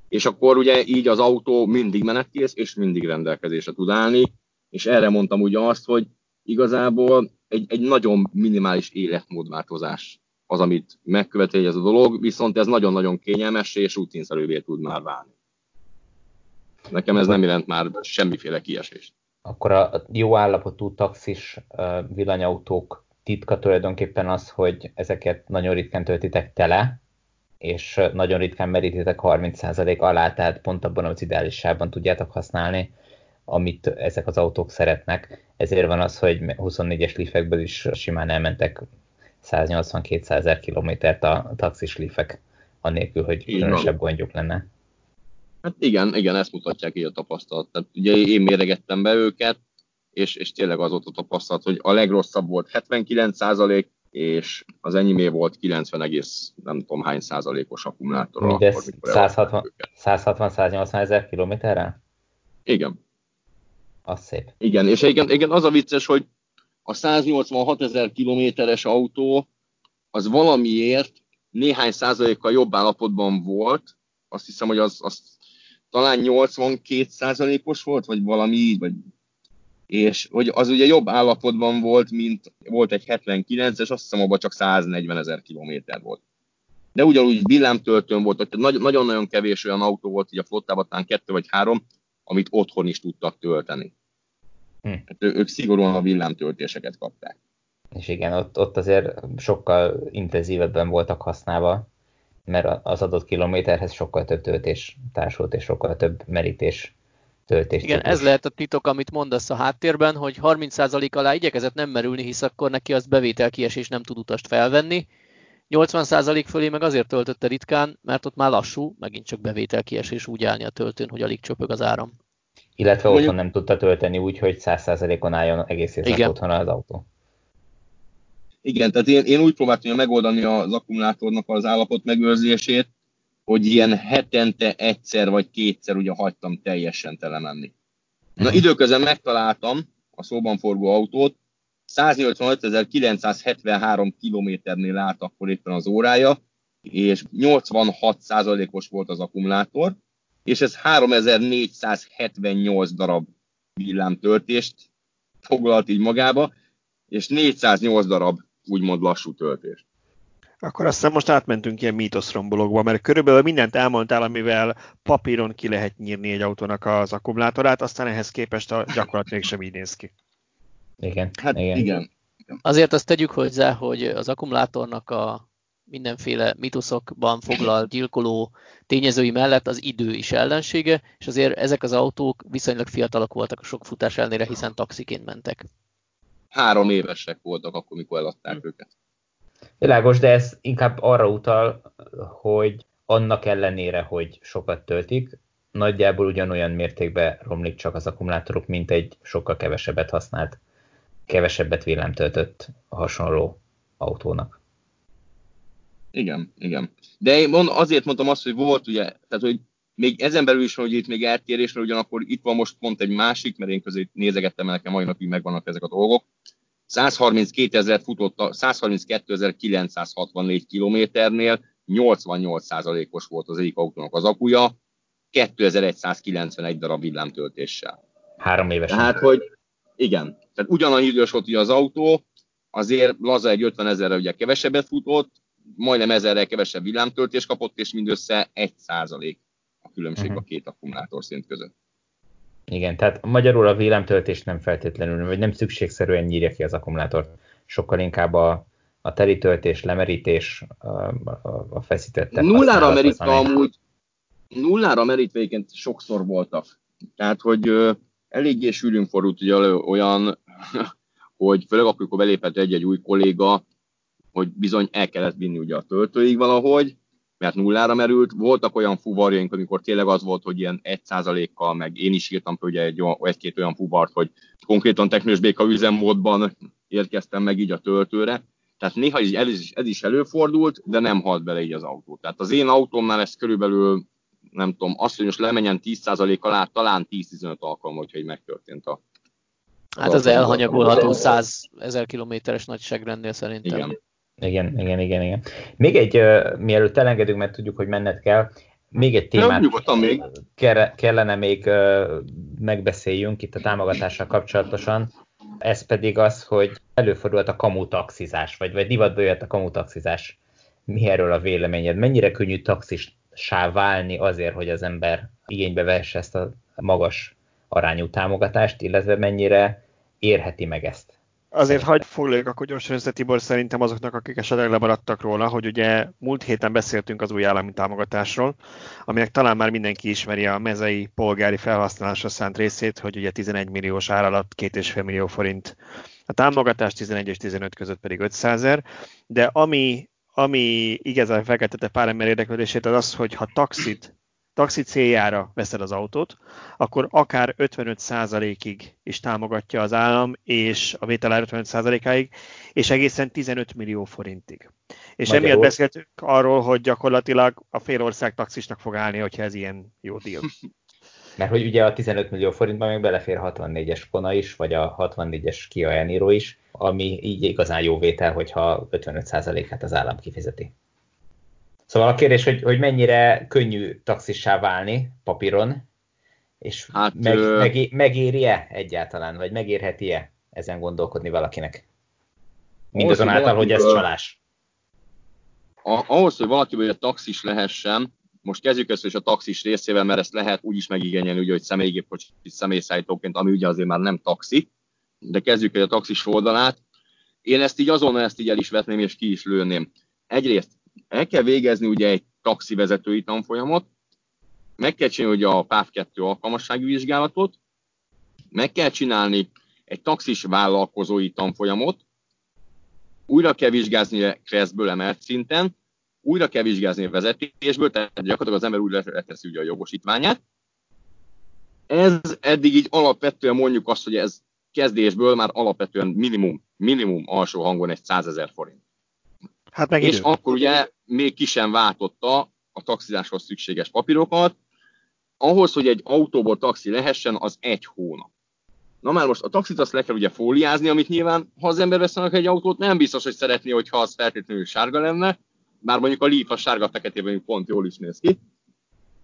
És akkor ugye így az autó mindig menetkész, és mindig rendelkezésre tud állni, és erre mondtam ugye azt, hogy igazából egy, egy nagyon minimális életmódváltozás az, amit megkövetel ez a dolog, viszont ez nagyon-nagyon kényelmes és rutinszerűvé tud már válni. Nekem ez nem jelent már semmiféle kiesést. Akkor a jó állapotú taxis villanyautók titka tulajdonképpen az, hogy ezeket nagyon ritkán töltitek tele, és nagyon ritkán merítitek 30% alá, tehát pont abban az ideális tudjátok használni, amit ezek az autók szeretnek. Ezért van az, hogy 24-es lifekből is simán elmentek 180-200 ezer kilométert a taxis lifek, annélkül, hogy különösebb gondjuk lenne. Hát igen, igen, ezt mutatják így a tapasztalat. Tehát ugye én méregettem be őket, és, és tényleg az volt a tapasztalat, hogy a legrosszabb volt 79 százalék, és az enyémé volt 90, egész, nem tudom hány százalékos akkumulátor. Mindez 160-180 ezer kilométerre? Igen az szép. Igen, és igen, igen az a vicces, hogy a 186 ezer kilométeres autó az valamiért néhány százalékkal jobb állapotban volt. Azt hiszem, hogy az, az talán 82 százalékos volt, vagy valami így, vagy és hogy az ugye jobb állapotban volt, mint volt egy 79-es, azt hiszem abban csak 140 ezer kilométer volt. De ugyanúgy villámtöltőn volt, tehát nagyon-nagyon kevés olyan autó volt így a flottában, talán kettő vagy három, amit otthon is tudtak tölteni. Hm. Hát ők szigorúan a villámtöltéseket kapták. És igen, ott, ott azért sokkal intenzívebben voltak használva, mert az adott kilométerhez sokkal több töltés társult, és sokkal több merítés töltés. Igen, ez lehet a titok, amit mondasz a háttérben, hogy 30% alá igyekezett nem merülni, hisz akkor neki az bevétel kiesés nem tud utast felvenni. 80% fölé meg azért töltötte ritkán, mert ott már lassú, megint csak bevétel kiesés úgy állni a töltőn, hogy alig csöpög az áram. Illetve otthon nem tudta tölteni úgy, hogy 100%-on álljon egész évben otthon az autó. Igen, tehát én, én úgy próbáltam megoldani az akkumulátornak az állapot megőrzését, hogy ilyen hetente egyszer vagy kétszer ugye hagytam teljesen telemenni. Na mhm. időközben megtaláltam a szóban forgó autót, 185.973 kilométernél állt akkor éppen az órája, és 86%-os volt az akkumulátor, és ez 3478 darab villámtöltést foglalt így magába, és 408 darab úgymond lassú töltést. Akkor aztán most átmentünk ilyen mítoszrombolókba, mert körülbelül mindent elmondtál, amivel papíron ki lehet nyírni egy autónak az akkumulátorát, aztán ehhez képest a gyakorlat mégsem így néz ki. Igen. Hát igen. igen. Azért azt tegyük hozzá, hogy az akkumulátornak a mindenféle mitoszokban foglalt gyilkoló tényezői mellett az idő is ellensége, és azért ezek az autók viszonylag fiatalok voltak a sok futás ellenére, hiszen taxiként mentek. Három évesek voltak akkor, mikor eladták hm. őket. Világos, de ez inkább arra utal, hogy annak ellenére, hogy sokat töltik, nagyjából ugyanolyan mértékben romlik csak az akkumulátorok, mint egy sokkal kevesebbet használt, kevesebbet villámtöltött hasonló autónak. Igen, igen. De én mond, azért mondtam azt, hogy volt ugye, tehát hogy még ezen belül is, hogy itt még eltérés, mert ugyanakkor itt van most pont egy másik, mert én közé nézegettem, nekem mai napig megvannak ezek a dolgok. 132 ezer futott, 132.964 kilométernél 88%-os volt az egyik autónak az akuja, 2191 darab villámtöltéssel. Három éves. Tehát, hogy igen, tehát ugyanannyi idős volt ugye az autó, azért laza egy 50 ezerre ugye kevesebbet futott, majdnem ezerrel kevesebb villámtöltés kapott, és mindössze 1 százalék a különbség uh-huh. a két akkumulátor szint között. Igen, tehát magyarul a villámtöltés nem feltétlenül, vagy nem szükségszerűen nyírja ki az akkumulátort. Sokkal inkább a, a töltés, lemerítés, a, a, a feszített Nullára merítve amúgy, nullára merítve sokszor voltak. Tehát, hogy eléggé sűrűn fordult ugye olyan, hogy főleg akkor, amikor belépett egy-egy új kolléga, hogy bizony el kellett vinni ugye a töltőig valahogy, mert nullára merült. Voltak olyan fuvarjaink, amikor tényleg az volt, hogy ilyen 1%-kal, meg én is írtam ugye egy, egy-két olyan fuvart, hogy konkrétan teknős béka üzemmódban érkeztem meg így a töltőre. Tehát néha ez, is, ez is előfordult, de nem halt bele így az autó. Tehát az én autómnál ez körülbelül, nem tudom, azt, hogy most lemenjen 10% alá, talán 10-15 alkalom, hogyha így megtörtént a Hát az elhanyagolható 100 ezer kilométeres nagyságrendnél szerintem. Igen. Igen, igen, igen, igen. Még egy, uh, mielőtt elengedünk, mert tudjuk, hogy menned kell, még egy témát még. kellene még uh, megbeszéljünk itt a támogatással kapcsolatosan. Ez pedig az, hogy előfordult a kamutaxizás, vagy, vagy divatba jött a kamutaxizás. Mi erről a véleményed? Mennyire könnyű taxissá válni azért, hogy az ember igénybe vesse ezt a magas arányú támogatást, illetve mennyire érheti meg ezt? Azért hagyd foglaljuk akkor gyorsan össze, Tibor, szerintem azoknak, akik esetleg lemaradtak róla, hogy ugye múlt héten beszéltünk az új állami támogatásról, aminek talán már mindenki ismeri a mezei polgári felhasználásra szánt részét, hogy ugye 11 milliós ár alatt 2,5 millió forint a támogatás, 11 és 15 között pedig 500 ezer, de ami, ami igazán felkeltette pár ember érdeklődését, az az, hogy ha taxit taxi céljára veszed az autót, akkor akár 55%-ig is támogatja az állam, és a vételár 55%-áig, és egészen 15 millió forintig. És Magyarul. emiatt beszéltünk arról, hogy gyakorlatilag a fél ország taxisnak fog állni, hogyha ez ilyen jó deal. Mert hogy ugye a 15 millió forintban még belefér 64-es Kona is, vagy a 64-es Kia Eniro is, ami így igazán jó vétel, hogyha 55%-át az állam kifizeti. Szóval a kérdés, hogy, hogy mennyire könnyű taxissá válni papíron, és hát, meg, ö... meg, megéri-e egyáltalán, vagy megérheti-e ezen gondolkodni valakinek? Mindazonáltal, hogy ez csalás. A, ahhoz, hogy valaki a taxis lehessen, most kezdjük ezt is a taxis részével, mert ezt lehet úgy is megigényelni, ugye, hogy személygépkocsi személyszállítóként, ami ugye azért már nem taxi, de kezdjük egy a taxis oldalát. Én ezt így azonnal ezt így el is vetném, és ki is lőném. Egyrészt el kell végezni ugye egy taxivezetői tanfolyamot, meg kell csinálni ugye a PÁV 2 alkalmassági vizsgálatot, meg kell csinálni egy taxis vállalkozói tanfolyamot, újra kell vizsgázni Kresszből emelt szinten, újra kell vizsgázni a vezetésből, tehát gyakorlatilag az ember újra leteszi ugye a jogosítványát. Ez eddig így alapvetően mondjuk azt, hogy ez kezdésből már alapvetően minimum, minimum alsó hangon egy 100 ezer forint. Hát meg És idő. akkor ugye még ki sem váltotta a taxizáshoz szükséges papírokat. Ahhoz, hogy egy autóból taxi lehessen, az egy hónap. Na már most a taxit azt le kell ugye fóliázni, amit nyilván, ha az ember veszenek egy autót, nem biztos, hogy szeretné, hogyha az feltétlenül sárga lenne, bár mondjuk a Leaf a sárga feketében pont jól is néz ki,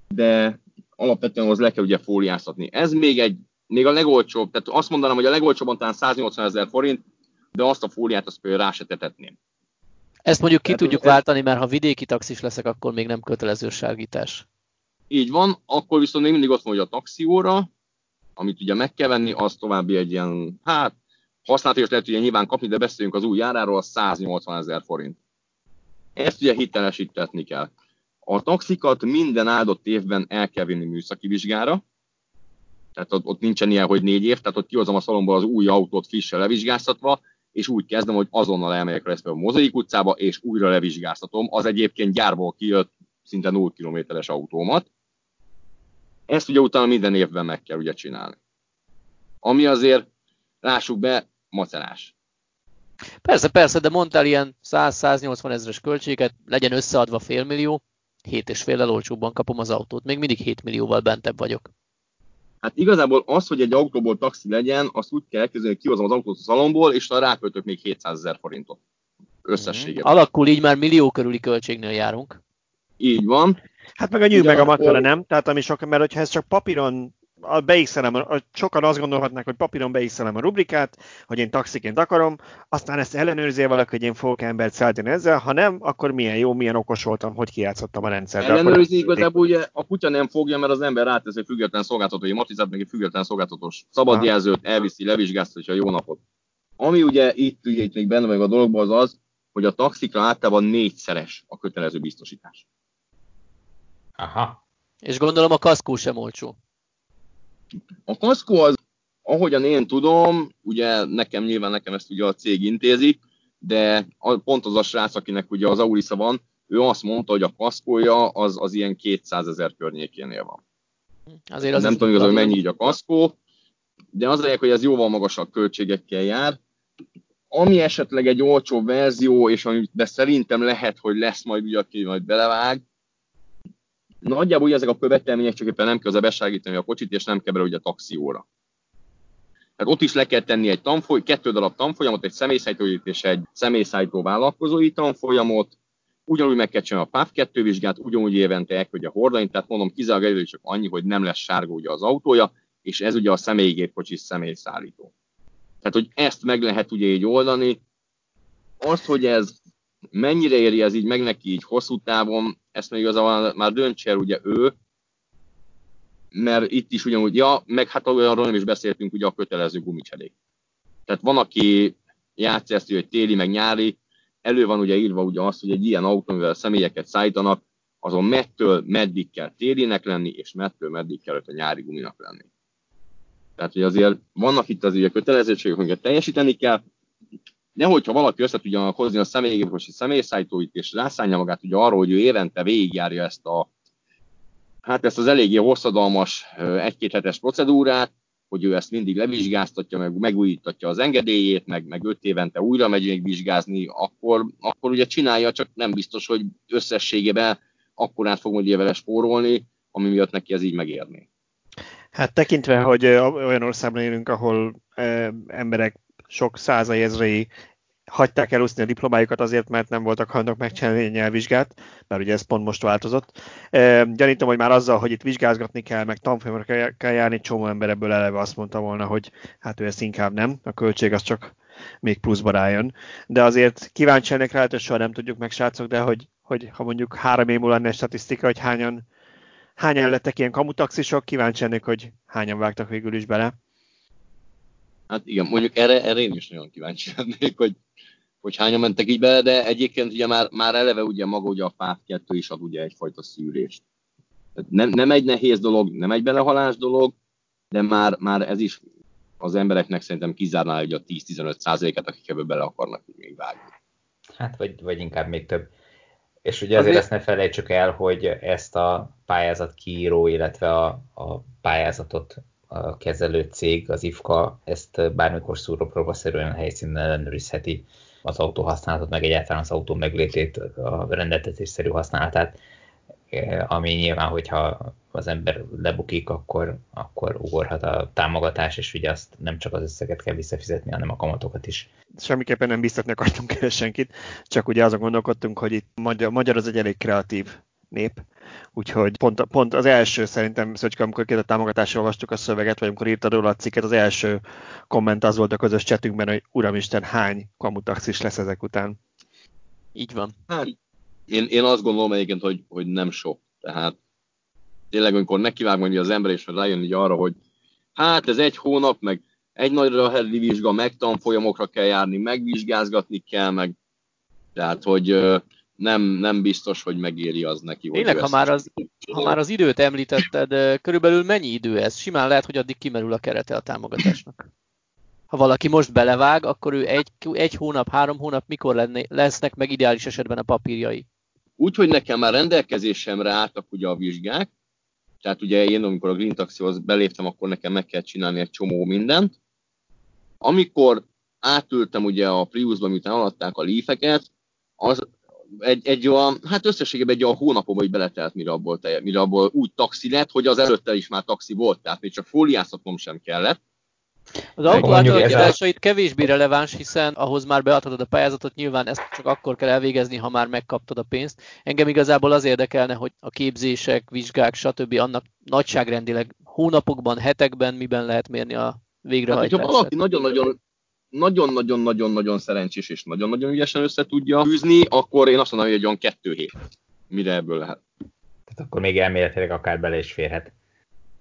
de alapvetően az le kell ugye fóliáztatni. Ez még egy, még a legolcsóbb, tehát azt mondanám, hogy a legolcsóbban talán 180 ezer forint, de azt a fóliát azt például rá se tetetném. Ezt mondjuk ki Tehát, tudjuk ez... váltani, mert ha vidéki taxis leszek, akkor még nem kötelező sárgítás. Így van, akkor viszont még mindig ott van, hogy a taxióra, amit ugye meg kell venni, az további egy ilyen, hát használat is lehet ugye nyilván kapni, de beszéljünk az új járáról, az 180 ezer forint. Ezt ugye hitelesítetni kell. A taxikat minden áldott évben el kell vinni műszaki vizsgára, tehát ott, ott nincsen ilyen, hogy négy év, tehát ott kihozom a szalomból az új autót frissel levizsgáztatva, és úgy kezdem, hogy azonnal elmegyek lesz a Mozaik utcába, és újra levizsgáztatom az egyébként gyárból kijött szinte 0 kilométeres autómat. Ezt ugye utána minden évben meg kell ugye csinálni. Ami azért, lássuk be, macerás. Persze, persze, de mondtál ilyen 100-180 ezeres költséget, legyen összeadva félmillió, 7 és fél olcsóbban kapom az autót. Még mindig 7 millióval bentebb vagyok. Hát igazából az, hogy egy autóból taxi legyen, azt úgy kell elkezdeni, hogy kihozom az autót a szalomból, és ráköltök még 700 ezer forintot összességében. Mm. Alakul így már millió körüli költségnél járunk. Így van. Hát meg a nyű meg a matara, nem? Tehát ami sok, mert hogyha ez csak papíron beixelem, sokan azt gondolhatnák, hogy papíron beixelem a rubrikát, hogy én taxiként akarom, aztán ezt ellenőrzi valaki, hogy én fogok embert szállítani ezzel, ha nem, akkor milyen jó, milyen okos voltam, hogy kijátszottam a rendszert. Ellenőrizni igazából ugye a kutya nem fogja, mert az ember rátesz egy független szolgáltatói matizát, meg egy független szolgáltatós szabadjelzőt, elviszi, levizsgáztatja a jó napot. Ami ugye itt, ugye itt még benne meg a dologban az az, hogy a taxikra általában négyszeres a kötelező biztosítás. Aha. És gondolom a kaszkó sem olcsó. A kaszkó az, ahogyan én tudom, ugye nekem nyilván nekem ezt ugye a cég intézi, de pont az a srác, akinek ugye az Aurisa van, ő azt mondta, hogy a kaszkója az, az ilyen 200 ezer környékénél van. Azért az nem tudom igazán, hogy mennyi így a kaszkó, de az lényeg, hogy ez jóval magasabb költségekkel jár. Ami esetleg egy olcsó verzió, és amiben szerintem lehet, hogy lesz majd ugye, aki majd belevág, Nagyjából ezek a követelmények, csak éppen nem kell az beságítani a kocsit, és nem kell bele ugye a taxióra. Tehát ott is le kell tenni egy tanfoly, kettő darab tanfolyamot, egy személyszállítói és egy személyszállító vállalkozói tanfolyamot, ugyanúgy meg kell csinálni a PAV 2 vizsgát, ugyanúgy évente elküldje a hordani, tehát mondom, kizárólag elő csak annyi, hogy nem lesz sárga ugye az autója, és ez ugye a személygépkocsi személyszállító. Tehát, hogy ezt meg lehet ugye így oldani. Azt, hogy ez mennyire éri ez így meg neki így hosszú távon, ezt még igazából már döntse ugye ő, mert itt is ugyanúgy, ja, meg hát olyanról nem is beszéltünk, ugye a kötelező gumicserék. Tehát van, aki játszik ezt, hogy téli, meg nyári, elő van ugye írva ugye azt, hogy egy ilyen autóval személyeket szállítanak, azon mettől meddig kell télinek lenni, és mettől meddig kell a nyári guminak lenni. Tehát, hogy azért vannak itt az ugye kötelezettségek, amiket teljesíteni kell, de hogyha valaki össze tudja hozni a személygépkosi személyszállítóit, és rászánja magát ugye arról, hogy ő évente végigjárja ezt a hát ezt az eléggé hosszadalmas egy-két hetes procedúrát, hogy ő ezt mindig levizsgáztatja, meg megújítatja az engedélyét, meg, meg öt évente újra megy még vizsgázni, akkor, akkor ugye csinálja, csak nem biztos, hogy összességében át fog ugye vele spórolni, ami miatt neki ez így megérni. Hát tekintve, hogy olyan országban élünk, ahol emberek sok százai ezrei hagyták elúszni a diplomájukat azért, mert nem voltak hajlandók megcsinálni a nyelvvizsgát, mert ugye ez pont most változott. E, gyanítom, hogy már azzal, hogy itt vizsgázgatni kell, meg tanfolyamra kell járni, csomó ember ebből eleve azt mondta volna, hogy hát ő ezt inkább nem, a költség az csak még pluszba rájön. De azért kíváncsi lennék rá, hogy soha nem tudjuk meg, srácok, de hogy, hogy ha mondjuk három év múlva lenne statisztika, hogy hányan, hányan lettek ilyen kamutaxisok, kíváncsi lennék, hogy hányan vágtak végül is bele. Hát igen, mondjuk erre, erre én is nagyon kíváncsi lennék, hogy, hogy hányan mentek így bele, de egyébként ugye már, már eleve ugye maga ugye a FAT 2 is ad ugye egyfajta szűrést. Nem, nem egy nehéz dolog, nem egy belehalás dolog, de már, már ez is az embereknek szerintem kizárná hogy a 10-15 százaléket, akik ebből bele akarnak még vágni. Hát, vagy, vagy inkább még több. És ugye azért, azért ezt ne felejtsük el, hogy ezt a pályázat kiíró, illetve a, a pályázatot a kezelő cég, az IFKA, ezt bármikor szúrópróbaszerűen a helyszínen ellenőrizheti az autó használatot, meg egyáltalán az autó meglétét, a rendeltetésszerű használatát, ami nyilván, hogyha az ember lebukik, akkor, akkor ugorhat a támogatás, és ugye azt nem csak az összeget kell visszafizetni, hanem a kamatokat is. Semmiképpen nem biztatni akartunk el senkit, csak ugye azon gondolkodtunk, hogy itt magyar, magyar az egy elég kreatív nép, úgyhogy pont, pont az első szerintem, Szöcske, amikor két a támogatásra olvastuk a szöveget, vagy amikor írtad róla a cikket, az első komment az volt a közös csetünkben, hogy uramisten, hány kamutaxis lesz ezek után. Így van. Hát, én, én azt gondolom egyébként, hogy, hogy nem sok. Tehát tényleg, amikor nekivág majd az ember, és rájön így arra, hogy hát ez egy hónap, meg egy nagyra herli vizsga, meg tanfolyamokra kell járni, megvizsgázgatni kell, meg tehát, hogy nem, nem biztos, hogy megéri az neki. Tényleg, ha már, az, ha már az időt említetted, körülbelül mennyi idő ez? Simán lehet, hogy addig kimerül a kerete a támogatásnak. Ha valaki most belevág, akkor ő egy, egy hónap, három hónap mikor lenne, lesznek meg ideális esetben a papírjai? Úgy, hogy nekem már rendelkezésemre álltak ugye a vizsgák, tehát ugye én, amikor a Green Taxihoz beléptem, akkor nekem meg kell csinálni egy csomó mindent. Amikor átültem ugye a Priusba, miután alatták a lífeket, az egy, egy olyan, hát összességében egy olyan hónapom, hogy beletelt, mire abból, telje, mire abból úgy taxi lett, hogy az előtte is már taxi volt, tehát még csak fóliáztatnom sem kellett. Az autó átalakításait kevésbé releváns, hiszen ahhoz már beadhatod a pályázatot, nyilván ezt csak akkor kell elvégezni, ha már megkaptad a pénzt. Engem igazából az érdekelne, hogy a képzések, vizsgák, stb. annak nagyságrendileg hónapokban, hetekben miben lehet mérni a végrehajtást. Hát, hogyha valaki nagyon-nagyon nagyon-nagyon-nagyon-nagyon szerencsés és nagyon-nagyon ügyesen össze tudja fűzni, akkor én azt mondom, hogy egy olyan kettő hét, mire ebből lehet. Tehát akkor még elméletileg akár bele is férhet.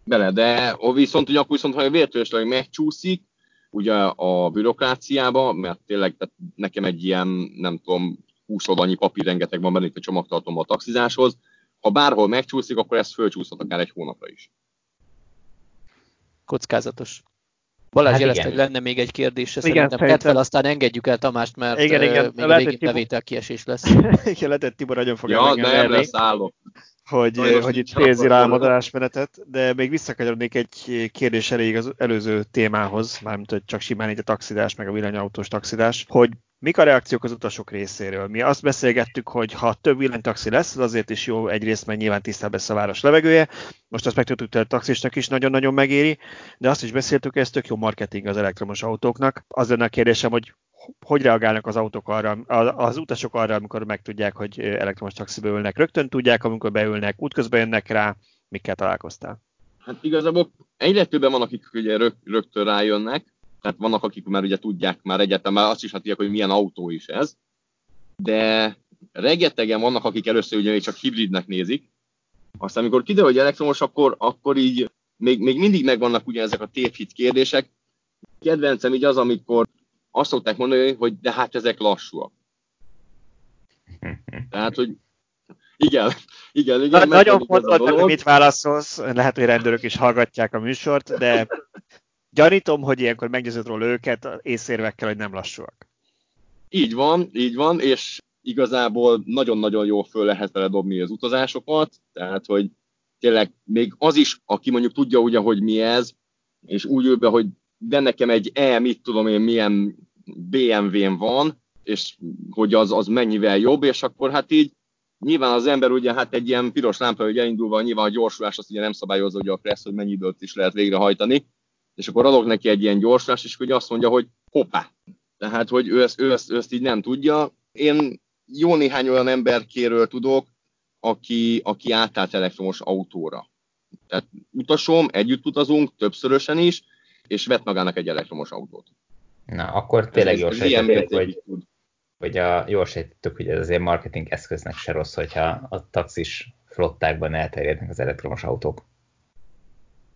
Bele, de viszont ugye akkor viszont, ha vértősleg megcsúszik, ugye a bürokráciába, mert tényleg tehát nekem egy ilyen, nem tudom, 20 oldalnyi papír rengeteg van benne itt a csomagtartom a taxizáshoz, ha bárhol megcsúszik, akkor ez fölcsúszhat akár egy hónapra is. Kockázatos. Balázs hát jelezte, hogy lenne még egy kérdés, szerintem igen, tett fel, aztán engedjük el Tamást, mert igen, igen. még lehet, végén Tibor... bevétel kiesés lesz. igen, lehet, hogy Tibor nagyon fog ja, nem lesz állok. Hogy, hogy itt félzi rá a adásmenetet, de még visszakanyarodnék egy kérdés elég az előző témához, mármint hogy csak simán így a taxidás, meg a villanyautós taxidás, hogy Mik a reakciók az utasok részéről? Mi azt beszélgettük, hogy ha több villanytaxi lesz, az azért is jó egyrészt, mert nyilván tisztább lesz a város levegője. Most azt megtudtuk, hogy a taxisnak is nagyon-nagyon megéri, de azt is beszéltük, hogy ez tök jó marketing az elektromos autóknak. Az lenne a kérdésem, hogy hogy reagálnak az autók arra, az utasok arra, amikor megtudják, hogy elektromos taxiba ülnek. Rögtön tudják, amikor beülnek, útközben jönnek rá, mikkel találkoztál? Hát igazából egyre többen van, akik ugye rögtön rájönnek, tehát vannak, akik már ugye tudják már egyáltalán, már azt is hát tudják, hogy milyen autó is ez, de rengetegen vannak, akik először ugye csak hibridnek nézik, aztán amikor kiderül, hogy elektromos, akkor, akkor így még, még mindig megvannak ugye ezek a tévhit kérdések. Kedvencem így az, amikor azt szokták mondani, hogy de hát ezek lassúak. Tehát, hogy igen, igen, igen. Na, nagyon fontos, hogy mit válaszolsz, lehet, hogy rendőrök is hallgatják a műsort, de Gyanítom, hogy ilyenkor meggyőzött róla őket észérvekkel, hogy nem lassúak. Így van, így van, és igazából nagyon-nagyon jól föl lehet vele dobni az utazásokat, tehát, hogy tényleg még az is, aki mondjuk tudja ugye, hogy mi ez, és úgy ül be, hogy de nekem egy E, mit tudom én, milyen BMW-n van, és hogy az, az mennyivel jobb, és akkor hát így nyilván az ember ugye hát egy ilyen piros lámpa, hogy elindulva nyilván a gyorsulás azt ugye nem szabályozza ugye a kressz, hogy mennyi időt is lehet végrehajtani, és akkor adok neki egy ilyen gyorsulás, és hogy azt mondja, hogy hoppá. Tehát, hogy ő ezt, ő, ezt, ő ezt így nem tudja. Én jó néhány olyan emberkéről tudok, aki, aki átállt elektromos autóra. Tehát utasom, együtt utazunk, többszörösen is, és vett magának egy elektromos autót. Na, akkor tényleg jól sejtettük, hogy, hogy a, jól sejtettük, hogy ez azért marketing eszköznek se rossz, hogyha a taxis flottákban elterjednek az elektromos autók.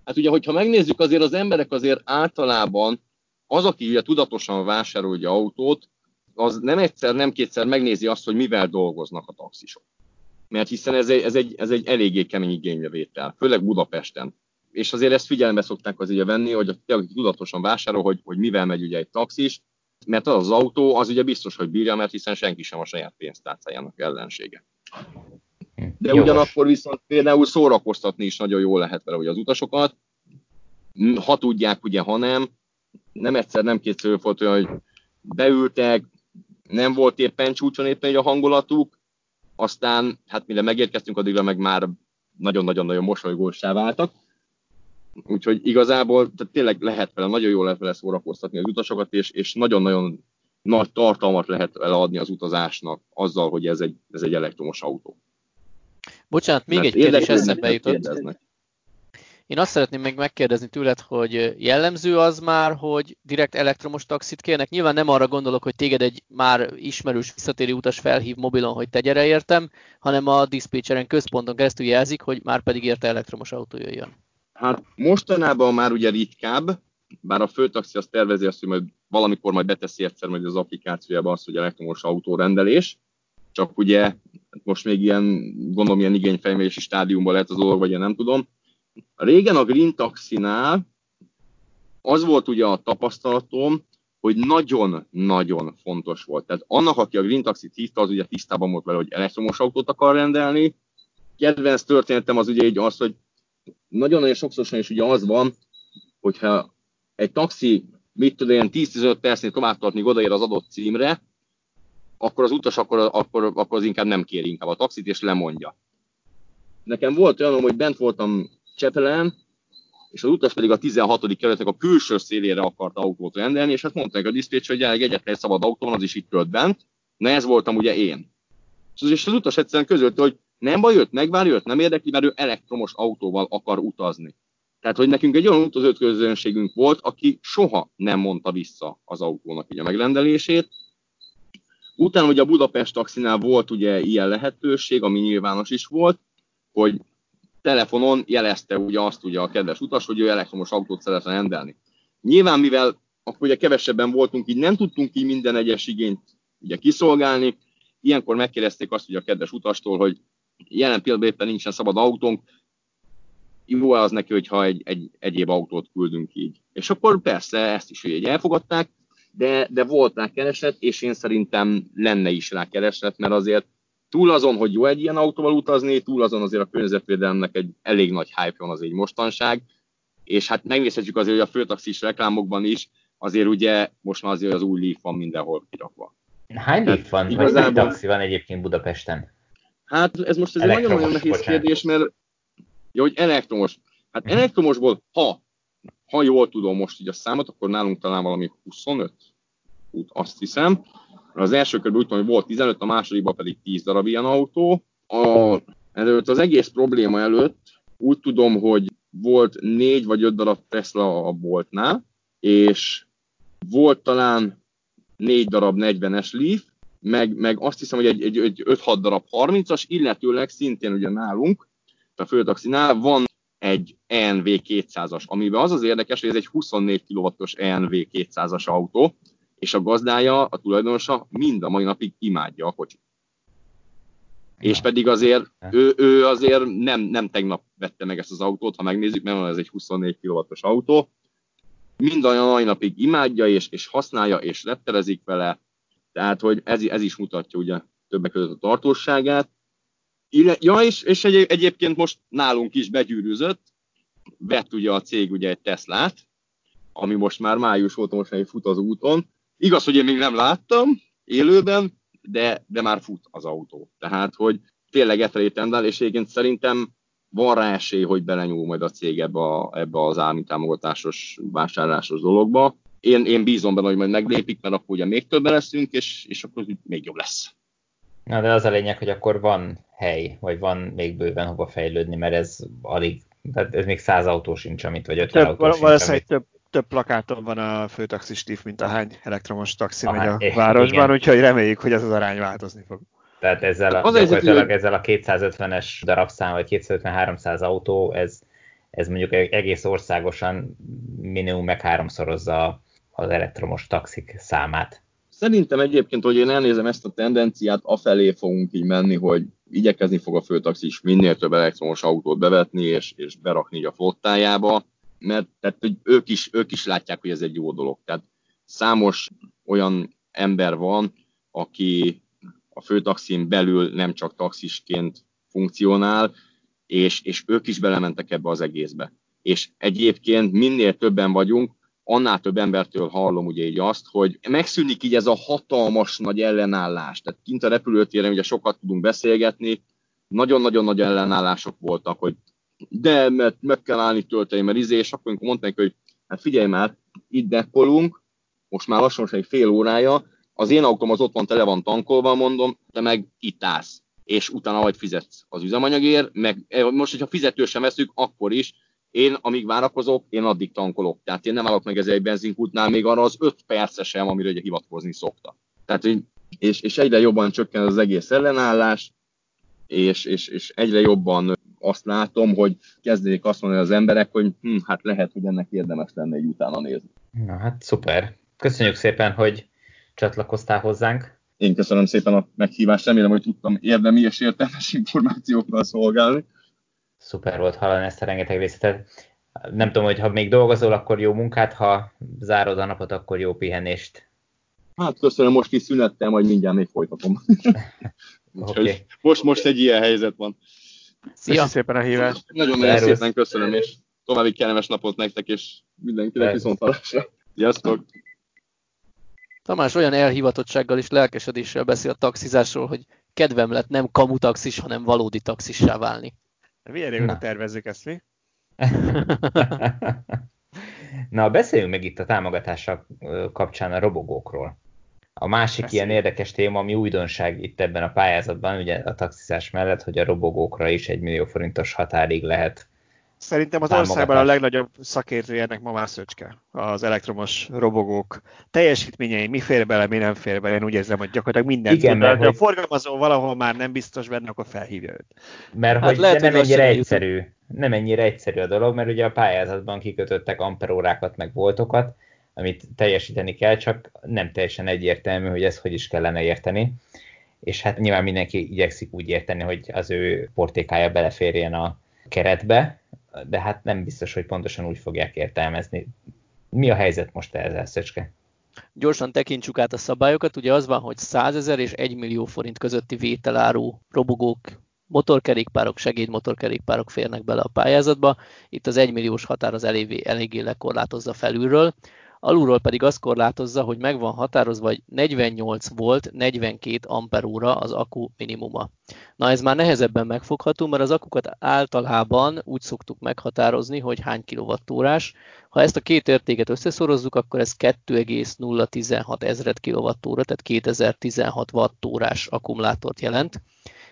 Hát ugye, hogyha megnézzük, azért az emberek azért általában az, aki ugye tudatosan vásárolja autót, az nem egyszer, nem kétszer megnézi azt, hogy mivel dolgoznak a taxisok. mert hiszen ez egy, ez egy, ez egy eléggé kemény igénybevétel, főleg Budapesten. És azért ezt figyelembe szokták az ugye venni, hogy a tudatosan vásárol, hogy, hogy mivel megy ugye egy taxis, mert az az autó, az ugye biztos, hogy bírja, mert hiszen senki sem a saját pénztárcájának ellensége. De Jogos. ugyanakkor viszont például szórakoztatni is nagyon jól lehet vele, hogy az utasokat, ha tudják, ugye, ha nem, nem egyszer, nem kétszer volt olyan, hogy beültek, nem volt éppen csúcson éppen a hangulatuk, aztán, hát mire megérkeztünk, addigra meg már nagyon-nagyon-nagyon mosolygósá váltak. Úgyhogy igazából tehát tényleg lehet vele, nagyon jól lehet vele szórakoztatni az utasokat, és, és nagyon-nagyon nagy tartalmat lehet vele adni az utazásnak azzal, hogy ez egy, ez egy elektromos autó. Bocsánat, még Mert egy kérdés eszembe jutott. Kérdeznek. Én azt szeretném még megkérdezni tőled, hogy jellemző az már, hogy direkt elektromos taxit kérnek. Nyilván nem arra gondolok, hogy téged egy már ismerős visszatérő utas felhív mobilon, hogy te gyere értem, hanem a diszpécseren központon keresztül jelzik, hogy már pedig érte elektromos autó jöjjön. Hát mostanában már ugye ritkább, bár a főtaxi azt tervezi azt, hogy majd valamikor majd beteszi egyszer majd az applikációjába azt, hogy elektromos autórendelés, csak ugye most még ilyen, gondolom ilyen igényfejmési stádiumban lehet az dolog, vagy én nem tudom. Régen a Green Taxinál az volt ugye a tapasztalatom, hogy nagyon-nagyon fontos volt. Tehát annak, aki a Green Taxit hívta, az ugye tisztában volt vele, hogy elektromos autót akar rendelni. Kedvenc történetem az ugye így az, hogy nagyon-nagyon sokszor is ugye az van, hogyha egy taxi, mit tud, ilyen 10-15 percnél tovább tartni, odaér az adott címre, akkor az utas akkor, akkor, akkor az inkább nem kéri inkább a taxit, és lemondja. Nekem volt olyan, hogy bent voltam Csepelen, és az utas pedig a 16. kerületek a külső szélére akart autót rendelni, és azt mondták a diszpécs, hogy egyetlen egy szabad autón, az is itt tölt bent. Na ez voltam ugye én. És az utas egyszerűen közölte, hogy nem baj, jött, megvárja, jött, nem érdekli, mert ő elektromos autóval akar utazni. Tehát, hogy nekünk egy olyan utazóközönségünk volt, aki soha nem mondta vissza az autónak így a megrendelését, Utána ugye a Budapest taxinál volt ugye ilyen lehetőség, ami nyilvános is volt, hogy telefonon jelezte ugye azt ugye a kedves utas, hogy ő elektromos autót szeretne rendelni. Nyilván, mivel akkor ugye kevesebben voltunk, így nem tudtunk így minden egyes igényt ugye kiszolgálni, ilyenkor megkérdezték azt ugye a kedves utastól, hogy jelen pillanatban éppen nincsen szabad autónk, jó az neki, hogyha egy, egy egyéb autót küldünk így. És akkor persze ezt is ugye elfogadták, de, de volt rá kereslet, és én szerintem lenne is rá kereslet, mert azért túl azon, hogy jó egy ilyen autóval utazni, túl azon azért a környezetvédelemnek egy elég nagy hype van az egy mostanság, és hát megnézhetjük azért, hogy a főtaxis reklámokban is, azért ugye most már azért az új Leaf van mindenhol kirakva. Hány Leaf van, igazából... vagy taxi van egyébként Budapesten? Hát ez most egy nagyon-nagyon nehéz kérdés, mert jó, hogy elektromos. Hát mhm. elektromosból, ha ha jól tudom most így a számot, akkor nálunk talán valami 25 út, azt hiszem. Az első körben úgy tudom, hogy volt 15, a másodikban pedig 10 darab ilyen autó. A, előtt az egész probléma előtt úgy tudom, hogy volt 4 vagy 5 darab Tesla a boltnál, és volt talán 4 darab 40-es Leaf, meg, meg azt hiszem, hogy egy, egy, egy 5-6 darab 30-as, illetőleg szintén ugye nálunk, a főtaxinál van egy ENV 200-as, amiben az az érdekes, hogy ez egy 24 kW-os ENV 200-as autó, és a gazdája, a tulajdonosa mind a mai napig imádja a kocsit. Ja. És pedig azért, ő, ő azért nem, nem tegnap vette meg ezt az autót, ha megnézzük, mert ez egy 24 kW-os autó. Mind a mai napig imádja, és, és használja, és retterezik vele. Tehát, hogy ez, ez is mutatja ugye többek között a tartóságát. Ja, és, és egy, egyébként most nálunk is begyűrűzött, vett ugye a cég ugye egy Teslát, ami most már május óta most fut az úton. Igaz, hogy én még nem láttam élőben, de, de már fut az autó. Tehát, hogy tényleg e tendál, és egyébként szerintem van rá esély, hogy belenyúl majd a cég ebbe, a, ebbe az állami támogatásos vásárlásos dologba. Én, én bízom benne, hogy majd meglépik, mert akkor ugye még többen leszünk, és, és akkor még jobb lesz. Na, de az a lényeg, hogy akkor van hely, vagy van még bőven hova fejlődni, mert ez alig, tehát ez még száz autó sincs, amit, vagy 50 több, autó sincs, amit... több, több plakáton van a főtaxi Steve, mint a hány elektromos taxi Aha, megy a városban, igen. úgyhogy reméljük, hogy ez az arány változni fog. Tehát ezzel a, gyakorlatilag ezzel a 250-es darabszám, vagy 250-300 autó, ez, ez mondjuk egész országosan minimum meg háromszorozza az elektromos taxik számát. Szerintem egyébként, hogy én elnézem ezt a tendenciát, afelé fogunk így menni, hogy igyekezni fog a főtaxis minél több elektromos autót bevetni és, és berakni a flottájába, mert tehát, hogy ők, is, ők is látják, hogy ez egy jó dolog. Tehát számos olyan ember van, aki a főtaxin belül nem csak taxisként funkcionál, és, és ők is belementek ebbe az egészbe. És egyébként minél többen vagyunk, annál több embertől hallom ugye így azt, hogy megszűnik így ez a hatalmas nagy ellenállás. Tehát kint a repülőtéren ugye sokat tudunk beszélgetni, nagyon-nagyon nagy ellenállások voltak, hogy de, mert meg kell állni tölteni, mert izé, és akkor mondták, hogy hát figyelj már, itt dekkolunk, most már lassan egy fél órája, az én autóm az ott van, tele van tankolva, mondom, te meg itt állsz, és utána vagy fizetsz az üzemanyagért, meg eh, most, hogyha fizető sem veszük, akkor is, én, amíg várakozok, én addig tankolok. Tehát én nem állok meg ezzel egy benzinkútnál még arra az 5 percesem, amire ugye hivatkozni szokta. Tehát, és, és egyre jobban csökken az egész ellenállás, és, és, és egyre jobban azt látom, hogy kezdődik azt mondani az emberek, hogy hm, hát lehet, hogy ennek érdemes lenne egy utána nézni. Na hát szuper. Köszönjük szépen, hogy csatlakoztál hozzánk. Én köszönöm szépen a meghívást, remélem, hogy tudtam érdemi és értelmes információkkal szolgálni. Szuper volt hallani ezt a rengeteg részletet. Nem tudom, hogy ha még dolgozol, akkor jó munkát, ha zárod a napot, akkor jó pihenést. Hát köszönöm, most is szünettem, majd mindjárt még folytatom. okay. most, most egy ilyen helyzet van. Szia! Köszönöm szépen a hívást. Nagyon-nagyon szépen köszönöm, és további kellemes napot nektek, és mindenkinek viszont hallásra. Sziasztok! Tamás olyan elhivatottsággal és lelkesedéssel beszél a taxizásról, hogy kedvem lett nem kamutaxis, hanem valódi taxissá válni. Milyen régóta tervezzük ezt mi? Na, beszéljünk meg itt a támogatással kapcsán a robogókról. A másik Beszéljünk. ilyen érdekes téma, ami újdonság itt ebben a pályázatban, ugye a taxizás mellett, hogy a robogókra is egy millió forintos határig lehet Szerintem az országban a legnagyobb szakértője ennek ma már Szöcske, az elektromos robogók teljesítményei, mi fér bele, mi nem fér bele, én úgy érzem, hogy gyakorlatilag minden Igen, tud, mert, de hogy... a forgalmazó valahol már nem biztos benne, akkor felhívja őt. Mert hát hogy lehet, nem ennyire egyszerű, nem ennyire egyszerű a dolog, mert ugye a pályázatban kikötöttek amperórákat, meg voltokat, amit teljesíteni kell, csak nem teljesen egyértelmű, hogy ezt hogy is kellene érteni. És hát nyilván mindenki igyekszik úgy érteni, hogy az ő portékája beleférjen a keretbe, de hát nem biztos, hogy pontosan úgy fogják értelmezni. Mi a helyzet most ezzel, Szöcske? Gyorsan tekintsük át a szabályokat. Ugye az van, hogy 100 ezer és 1 millió forint közötti vételáru robogók, motorkerékpárok, segédmotorkerékpárok férnek bele a pályázatba. Itt az 1 milliós határ az eléggé, eléggé lekorlátozza felülről alulról pedig azt korlátozza, hogy meg van határozva, hogy 48 volt 42 amperóra az akku minimuma. Na ez már nehezebben megfogható, mert az akukat általában úgy szoktuk meghatározni, hogy hány kilovattórás. Ha ezt a két értéket összeszorozzuk, akkor ez 2,016 ezred kilovattóra, tehát 2016 wattórás akkumulátort jelent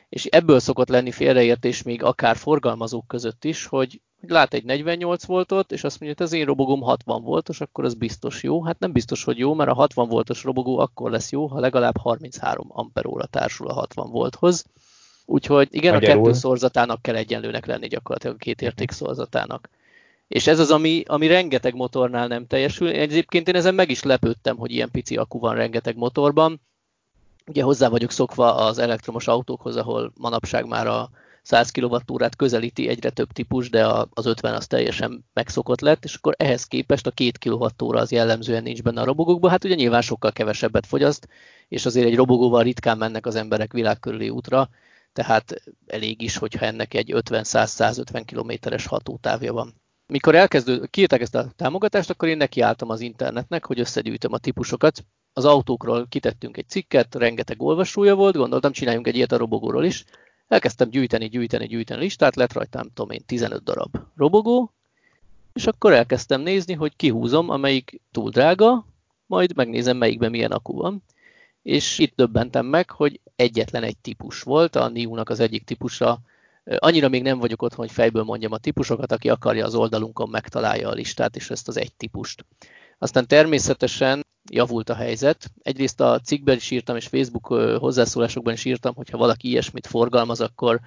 és ebből szokott lenni félreértés még akár forgalmazók között is, hogy lát egy 48 voltot, és azt mondja, hogy az én robogóm 60 voltos, akkor az biztos jó. Hát nem biztos, hogy jó, mert a 60 voltos robogó akkor lesz jó, ha legalább 33 amperóra társul a 60 volthoz. Úgyhogy igen, Magyarul. a kettő szorzatának kell egyenlőnek lenni gyakorlatilag a két érték szorzatának. És ez az, ami, ami rengeteg motornál nem teljesül. Egyébként én ezen meg is lepődtem, hogy ilyen pici akku van rengeteg motorban. Ugye hozzá vagyok szokva az elektromos autókhoz, ahol manapság már a 100 kWh-t közelíti egyre több típus, de az 50 az teljesen megszokott lett, és akkor ehhez képest a 2 kWh az jellemzően nincs benne a robogókban, hát ugye nyilván sokkal kevesebbet fogyaszt, és azért egy robogóval ritkán mennek az emberek világkörüli útra, tehát elég is, hogyha ennek egy 50-100-150 kilométeres hatótávja van. Mikor elkezdő, kiírták ezt a támogatást, akkor én nekiálltam az internetnek, hogy összegyűjtöm a típusokat. Az autókról kitettünk egy cikket, rengeteg olvasója volt, gondoltam, csináljunk egy ilyet a robogóról is, Elkezdtem gyűjteni, gyűjteni, gyűjteni listát, lett rajtam, tudom én, 15 darab robogó, és akkor elkezdtem nézni, hogy kihúzom, amelyik túl drága, majd megnézem, melyikben milyen akku van. És itt döbbentem meg, hogy egyetlen egy típus volt, a NIU-nak az egyik típusa. Annyira még nem vagyok otthon, hogy fejből mondjam a típusokat, aki akarja az oldalunkon megtalálja a listát, és ezt az egy típust. Aztán természetesen javult a helyzet. Egyrészt a cikkben is írtam, és Facebook hozzászólásokban is írtam, hogy valaki ilyesmit forgalmaz, akkor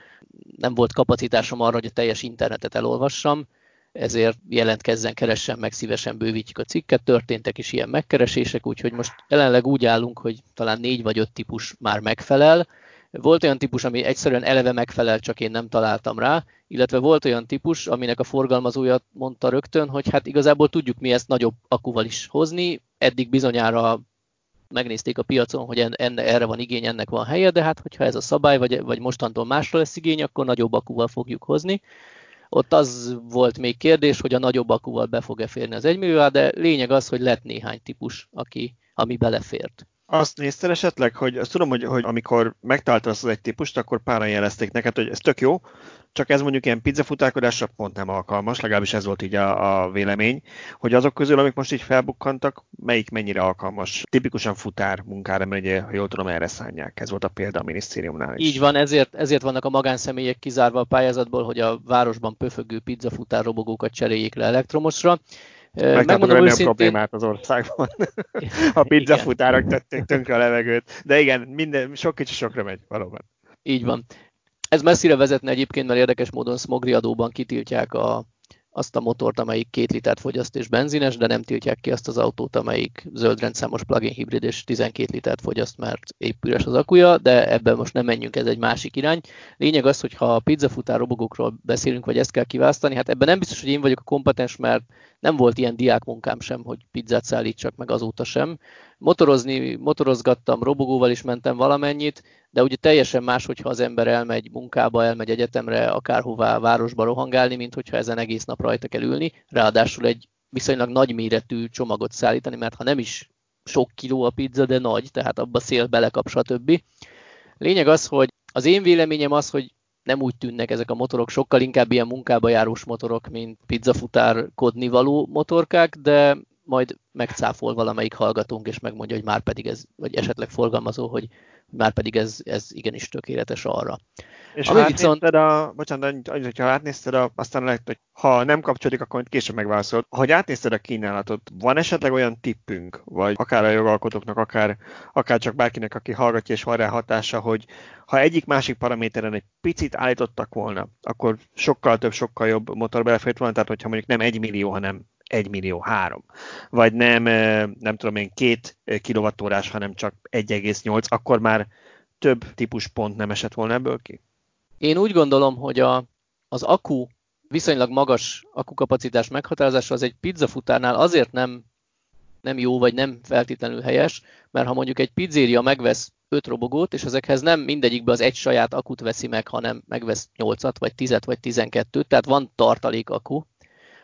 nem volt kapacitásom arra, hogy a teljes internetet elolvassam, ezért jelentkezzen, keressen meg, szívesen bővítjük a cikket. Történtek is ilyen megkeresések, úgyhogy most jelenleg úgy állunk, hogy talán négy vagy öt típus már megfelel, Volt olyan típus, ami egyszerűen eleve megfelel, csak én nem találtam rá, illetve volt olyan típus, aminek a forgalmazója mondta rögtön, hogy hát igazából tudjuk mi ezt nagyobb akuval is hozni, eddig bizonyára megnézték a piacon, hogy enne, erre van igény, ennek van helye, de hát hogyha ez a szabály, vagy, vagy mostantól másra lesz igény, akkor nagyobb akuval fogjuk hozni. Ott az volt még kérdés, hogy a nagyobb akuval be fog-e férni az 1 millió, de lényeg az, hogy lett néhány típus, aki, ami belefért. Azt nézted esetleg, hogy azt tudom, hogy, hogy amikor megtaláltad azt az egy típust, akkor páran jelezték neked, hogy ez tök jó, csak ez mondjuk ilyen pizzafutárkodásra pont nem alkalmas, legalábbis ez volt így a, a vélemény, hogy azok közül, amik most így felbukkantak, melyik mennyire alkalmas, tipikusan futár munkára, mert ugye, ha jól tudom, erre szánják. Ez volt a példa a minisztériumnál is. Így van, ezért, ezért vannak a magánszemélyek kizárva a pályázatból, hogy a városban pöfögő pizzafutár robogókat cseréljék le elektromosra. Megmondom őszintén... a problémát az országban. a pizzafutárok tették tönkre a levegőt. De igen, minden, sok kicsi sokra megy, valóban. Így van. Ez messzire vezetne egyébként, mert érdekes módon smogri adóban kitiltják a, azt a motort, amelyik két litert fogyaszt és benzines, de nem tiltják ki azt az autót, amelyik zöld rendszámos plug-in hibrid és 12 litert fogyaszt, mert épp üres az akuja, de ebben most nem menjünk, ez egy másik irány. Lényeg az, hogy ha a pizzafutár robogókról beszélünk, vagy ezt kell kiválasztani, hát ebben nem biztos, hogy én vagyok a kompetens, mert nem volt ilyen diákmunkám sem, hogy pizzát szállítsak meg azóta sem. Motorozni, motorozgattam, robogóval is mentem valamennyit, de ugye teljesen más, hogyha az ember elmegy munkába, elmegy egyetemre, akárhová városba rohangálni, mint hogyha ezen egész nap rajta kell ülni, ráadásul egy viszonylag nagy méretű csomagot szállítani, mert ha nem is sok kiló a pizza, de nagy, tehát abba szél belekap, stb. Lényeg az, hogy az én véleményem az, hogy nem úgy tűnnek ezek a motorok, sokkal inkább ilyen munkába járós motorok, mint pizzafutárkodni való motorkák, de majd megcáfol valamelyik hallgatónk, és megmondja, hogy már pedig ez, vagy esetleg forgalmazó, hogy már pedig ez, ez igenis tökéletes arra. És Ami ha viszont... a, bocsánat, hogyha átnézted, a, aztán lehet, hogy ha nem kapcsolódik, akkor később megválaszolod. Hogy átnézted a kínálatot, van esetleg olyan tippünk, vagy akár a jogalkotóknak, akár, akár csak bárkinek, aki hallgatja és van rá hatása, hogy ha egyik másik paraméteren egy picit állítottak volna, akkor sokkal több, sokkal jobb motor belefért volna, tehát hogyha mondjuk nem egy millió, hanem 1 millió 3. Vagy nem, nem tudom én, két kilovattórás, hanem csak 1,8, akkor már több típus pont nem esett volna ebből ki? Én úgy gondolom, hogy a, az akku viszonylag magas akkukapacitás meghatározása az egy pizzafutárnál azért nem, nem jó, vagy nem feltétlenül helyes, mert ha mondjuk egy pizzéria megvesz 5 robogót, és ezekhez nem mindegyikbe az egy saját akut veszi meg, hanem megvesz 8-at, vagy 10-et, vagy 12-t, tehát van tartalék akku,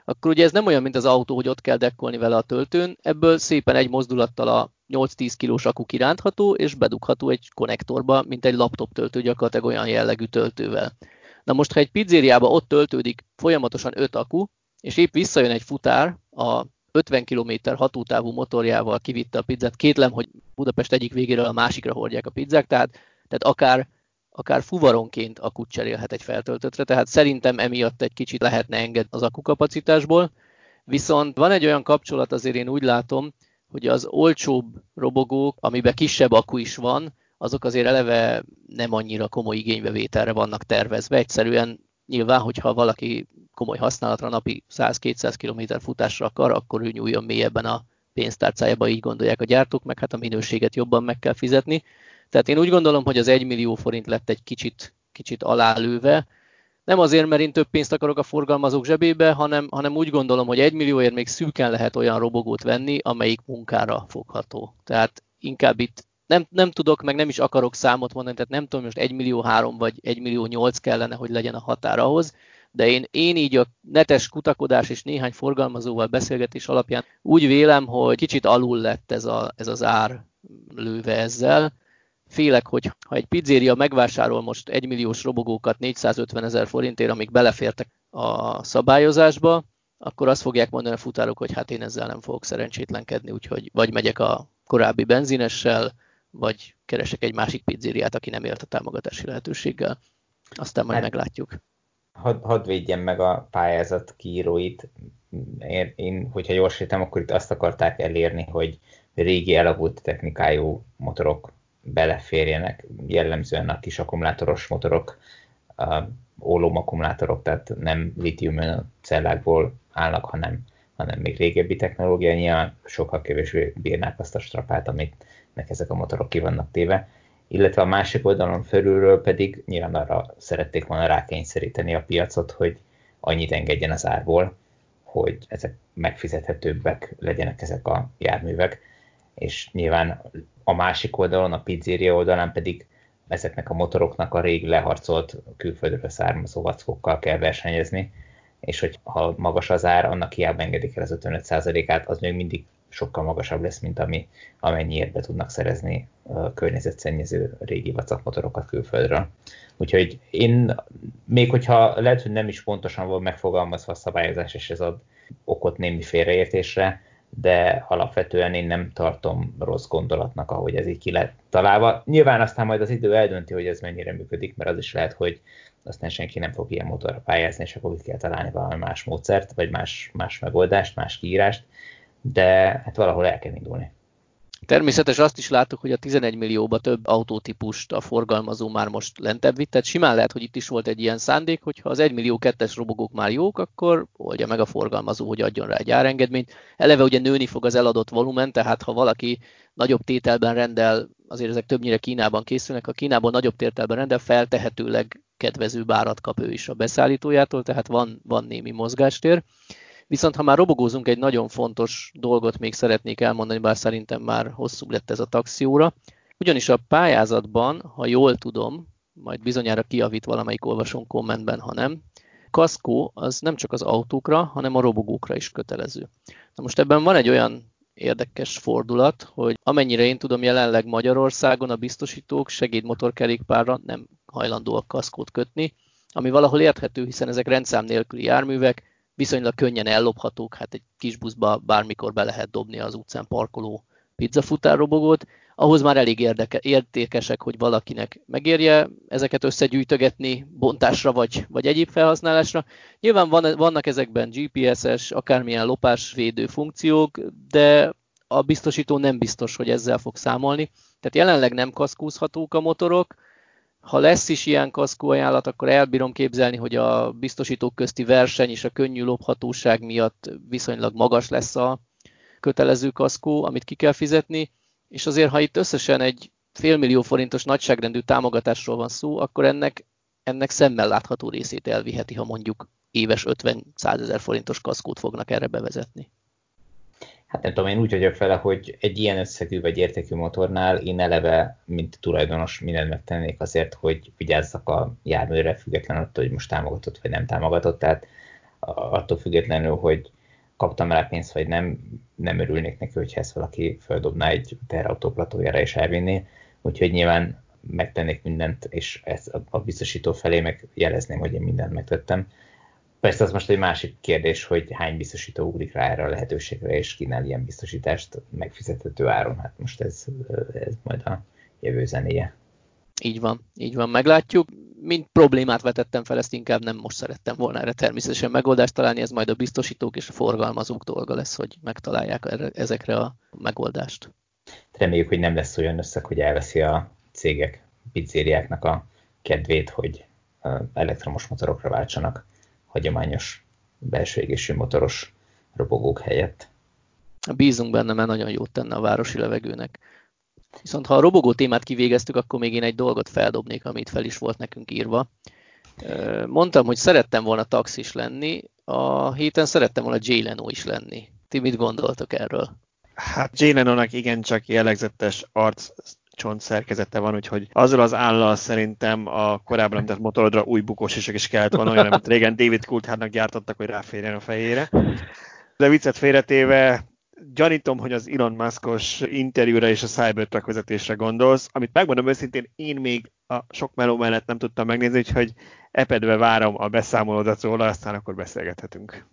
akkor ugye ez nem olyan, mint az autó, hogy ott kell dekkolni vele a töltőn, ebből szépen egy mozdulattal a 8-10 kilós akku kirántható, és bedugható egy konnektorba, mint egy laptop töltő gyakorlatilag olyan jellegű töltővel. Na most, ha egy pizzériába ott töltődik folyamatosan 5 akku, és épp visszajön egy futár a 50 km hatótávú motorjával kivitte a pizzát, kétlem, hogy Budapest egyik végéről a másikra hordják a pizzák, tehát, tehát akár akár fuvaronként akut cserélhet egy feltöltöttre, tehát szerintem emiatt egy kicsit lehetne engedni az akukapacitásból. Viszont van egy olyan kapcsolat, azért én úgy látom, hogy az olcsóbb robogók, amiben kisebb akku is van, azok azért eleve nem annyira komoly igénybevételre vannak tervezve. Egyszerűen nyilván, hogyha valaki komoly használatra napi 100-200 km futásra akar, akkor ő nyúljon mélyebben a pénztárcájába, így gondolják a gyártók, meg hát a minőséget jobban meg kell fizetni. Tehát én úgy gondolom, hogy az 1 millió forint lett egy kicsit, kicsit alálőve. Nem azért, mert én több pénzt akarok a forgalmazók zsebébe, hanem, hanem úgy gondolom, hogy 1 millióért még szűken lehet olyan robogót venni, amelyik munkára fogható. Tehát inkább itt nem, nem tudok, meg nem is akarok számot mondani, tehát nem tudom, most 1 millió 3 vagy 1 millió 8 kellene, hogy legyen a határ ahhoz, de én, én így a netes kutakodás és néhány forgalmazóval beszélgetés alapján úgy vélem, hogy kicsit alul lett ez, a, ez az ár lőve ezzel, félek, hogy ha egy pizzéria megvásárol most egymilliós robogókat 450 ezer forintért, amik belefértek a szabályozásba, akkor azt fogják mondani a futárok, hogy hát én ezzel nem fogok szerencsétlenkedni, úgyhogy vagy megyek a korábbi benzinessel, vagy keresek egy másik pizzériát, aki nem élt a támogatási lehetőséggel. Aztán majd hát, meglátjuk. Hadd had védjem meg a pályázat kiíróit. Én, én, hogyha jól sétem, akkor itt azt akarták elérni, hogy régi elavult technikájú motorok beleférjenek, jellemzően a kis akkumulátoros motorok, ólom akkumulátorok, tehát nem litium cellákból állnak, hanem, hanem még régebbi technológia, nyilván sokkal kevésbé bírnák azt a strapát, amit ezek a motorok ki vannak téve. illetve a másik oldalon felülről pedig nyilván arra szerették volna rákényszeríteni a piacot, hogy annyit engedjen az árból, hogy ezek megfizethetőbbek legyenek ezek a járművek, és nyilván a másik oldalon, a pizzeria oldalán pedig ezeknek a motoroknak a rég leharcolt külföldről származó vackokkal kell versenyezni, és hogy ha magas az ár, annak hiába engedik el az 55%-át, az még mindig sokkal magasabb lesz, mint ami, amennyiért be tudnak szerezni a környezetszennyező régi vacakmotorokat külföldről. Úgyhogy én, még hogyha lehet, hogy nem is pontosan volt megfogalmazva a szabályozás, és ez ad okot némi félreértésre, de alapvetően én nem tartom rossz gondolatnak, ahogy ez így ki lett találva. Nyilván aztán majd az idő eldönti, hogy ez mennyire működik, mert az is lehet, hogy aztán senki nem fog ilyen motorra pályázni, és akkor ki kell találni valami más módszert, vagy más, más megoldást, más kiírást, de hát valahol el kell indulni. Természetes azt is láttuk, hogy a 11 millióba több autótípust a forgalmazó már most lentebb vitt, tehát simán lehet, hogy itt is volt egy ilyen szándék, hogy ha az 1 millió kettes robogók már jók, akkor oldja meg a forgalmazó, hogy adjon rá egy árengedményt. Eleve ugye nőni fog az eladott volumen, tehát ha valaki nagyobb tételben rendel, azért ezek többnyire Kínában készülnek, ha Kínából nagyobb tételben rendel, feltehetőleg kedvező árat kap ő is a beszállítójától, tehát van, van némi mozgástér. Viszont ha már robogózunk, egy nagyon fontos dolgot még szeretnék elmondani, bár szerintem már hosszú lett ez a taxióra. Ugyanis a pályázatban, ha jól tudom, majd bizonyára kiavít valamelyik olvasón kommentben, ha nem, kaszkó az nem csak az autókra, hanem a robogókra is kötelező. Na most ebben van egy olyan érdekes fordulat, hogy amennyire én tudom, jelenleg Magyarországon a biztosítók segédmotorkerékpárra nem hajlandóak kaszkót kötni, ami valahol érthető, hiszen ezek rendszám nélküli járművek, viszonylag könnyen ellophatók, hát egy kis buszba bármikor be lehet dobni az utcán parkoló pizzafutárrobogót, ahhoz már elég érdeke, értékesek, hogy valakinek megérje ezeket összegyűjtögetni bontásra vagy, vagy egyéb felhasználásra. Nyilván van, vannak ezekben GPS-es, akármilyen lopásvédő funkciók, de a biztosító nem biztos, hogy ezzel fog számolni. Tehát jelenleg nem kaszkúzhatók a motorok, ha lesz is ilyen kaszkó ajánlat, akkor elbírom képzelni, hogy a biztosítók közti verseny és a könnyű lophatóság miatt viszonylag magas lesz a kötelező kaszkó, amit ki kell fizetni, és azért, ha itt összesen egy félmillió forintos nagyságrendű támogatásról van szó, akkor ennek, ennek szemmel látható részét elviheti, ha mondjuk éves 50-100 ezer forintos kaszkót fognak erre bevezetni hát nem tudom, én úgy vagyok vele, hogy egy ilyen összegű vagy értékű motornál én eleve, mint tulajdonos mindent megtennék azért, hogy vigyázzak a járműre, függetlenül attól, hogy most támogatott vagy nem támogatott, tehát attól függetlenül, hogy kaptam rá pénzt, vagy nem, nem örülnék neki, hogyha ezt valaki földobná egy terautóplatójára és elvinné. Úgyhogy nyilván megtennék mindent, és ezt a biztosító felé meg jelezném, hogy én mindent megtettem. Persze az most egy másik kérdés, hogy hány biztosító ugrik rá erre a lehetőségre, és kínál ilyen biztosítást megfizethető áron. Hát most ez, ez majd a jövő zenéje. Így van, így van, meglátjuk. Mint problémát vetettem fel, ezt inkább nem most szerettem volna erre természetesen megoldást találni, ez majd a biztosítók és a forgalmazók dolga lesz, hogy megtalálják erre, ezekre a megoldást. Reméljük, hogy nem lesz olyan összeg, hogy elveszi a cégek, pizzériáknak a kedvét, hogy elektromos motorokra váltsanak hagyományos belső égésű motoros robogók helyett. Bízunk benne, mert nagyon jót tenne a városi levegőnek. Viszont ha a robogó témát kivégeztük, akkor még én egy dolgot feldobnék, amit fel is volt nekünk írva. Mondtam, hogy szerettem volna taxis lenni, a héten szerettem volna Jay Leno is lenni. Ti mit gondoltok erről? Hát Jay Leno-nak igencsak jellegzetes arc csont szerkezete van, úgyhogy azzal az állal szerintem a korábban említett motorodra új bukósisek is kellett volna, olyan, amit régen David Coulthardnak gyártottak, hogy ráférjen a fejére. De viccet félretéve, gyanítom, hogy az Elon Muskos interjúra és a Cybertruck vezetésre gondolsz, amit megmondom őszintén, én még a sok meló mellett nem tudtam megnézni, úgyhogy epedve várom a beszámolódat róla, aztán akkor beszélgethetünk.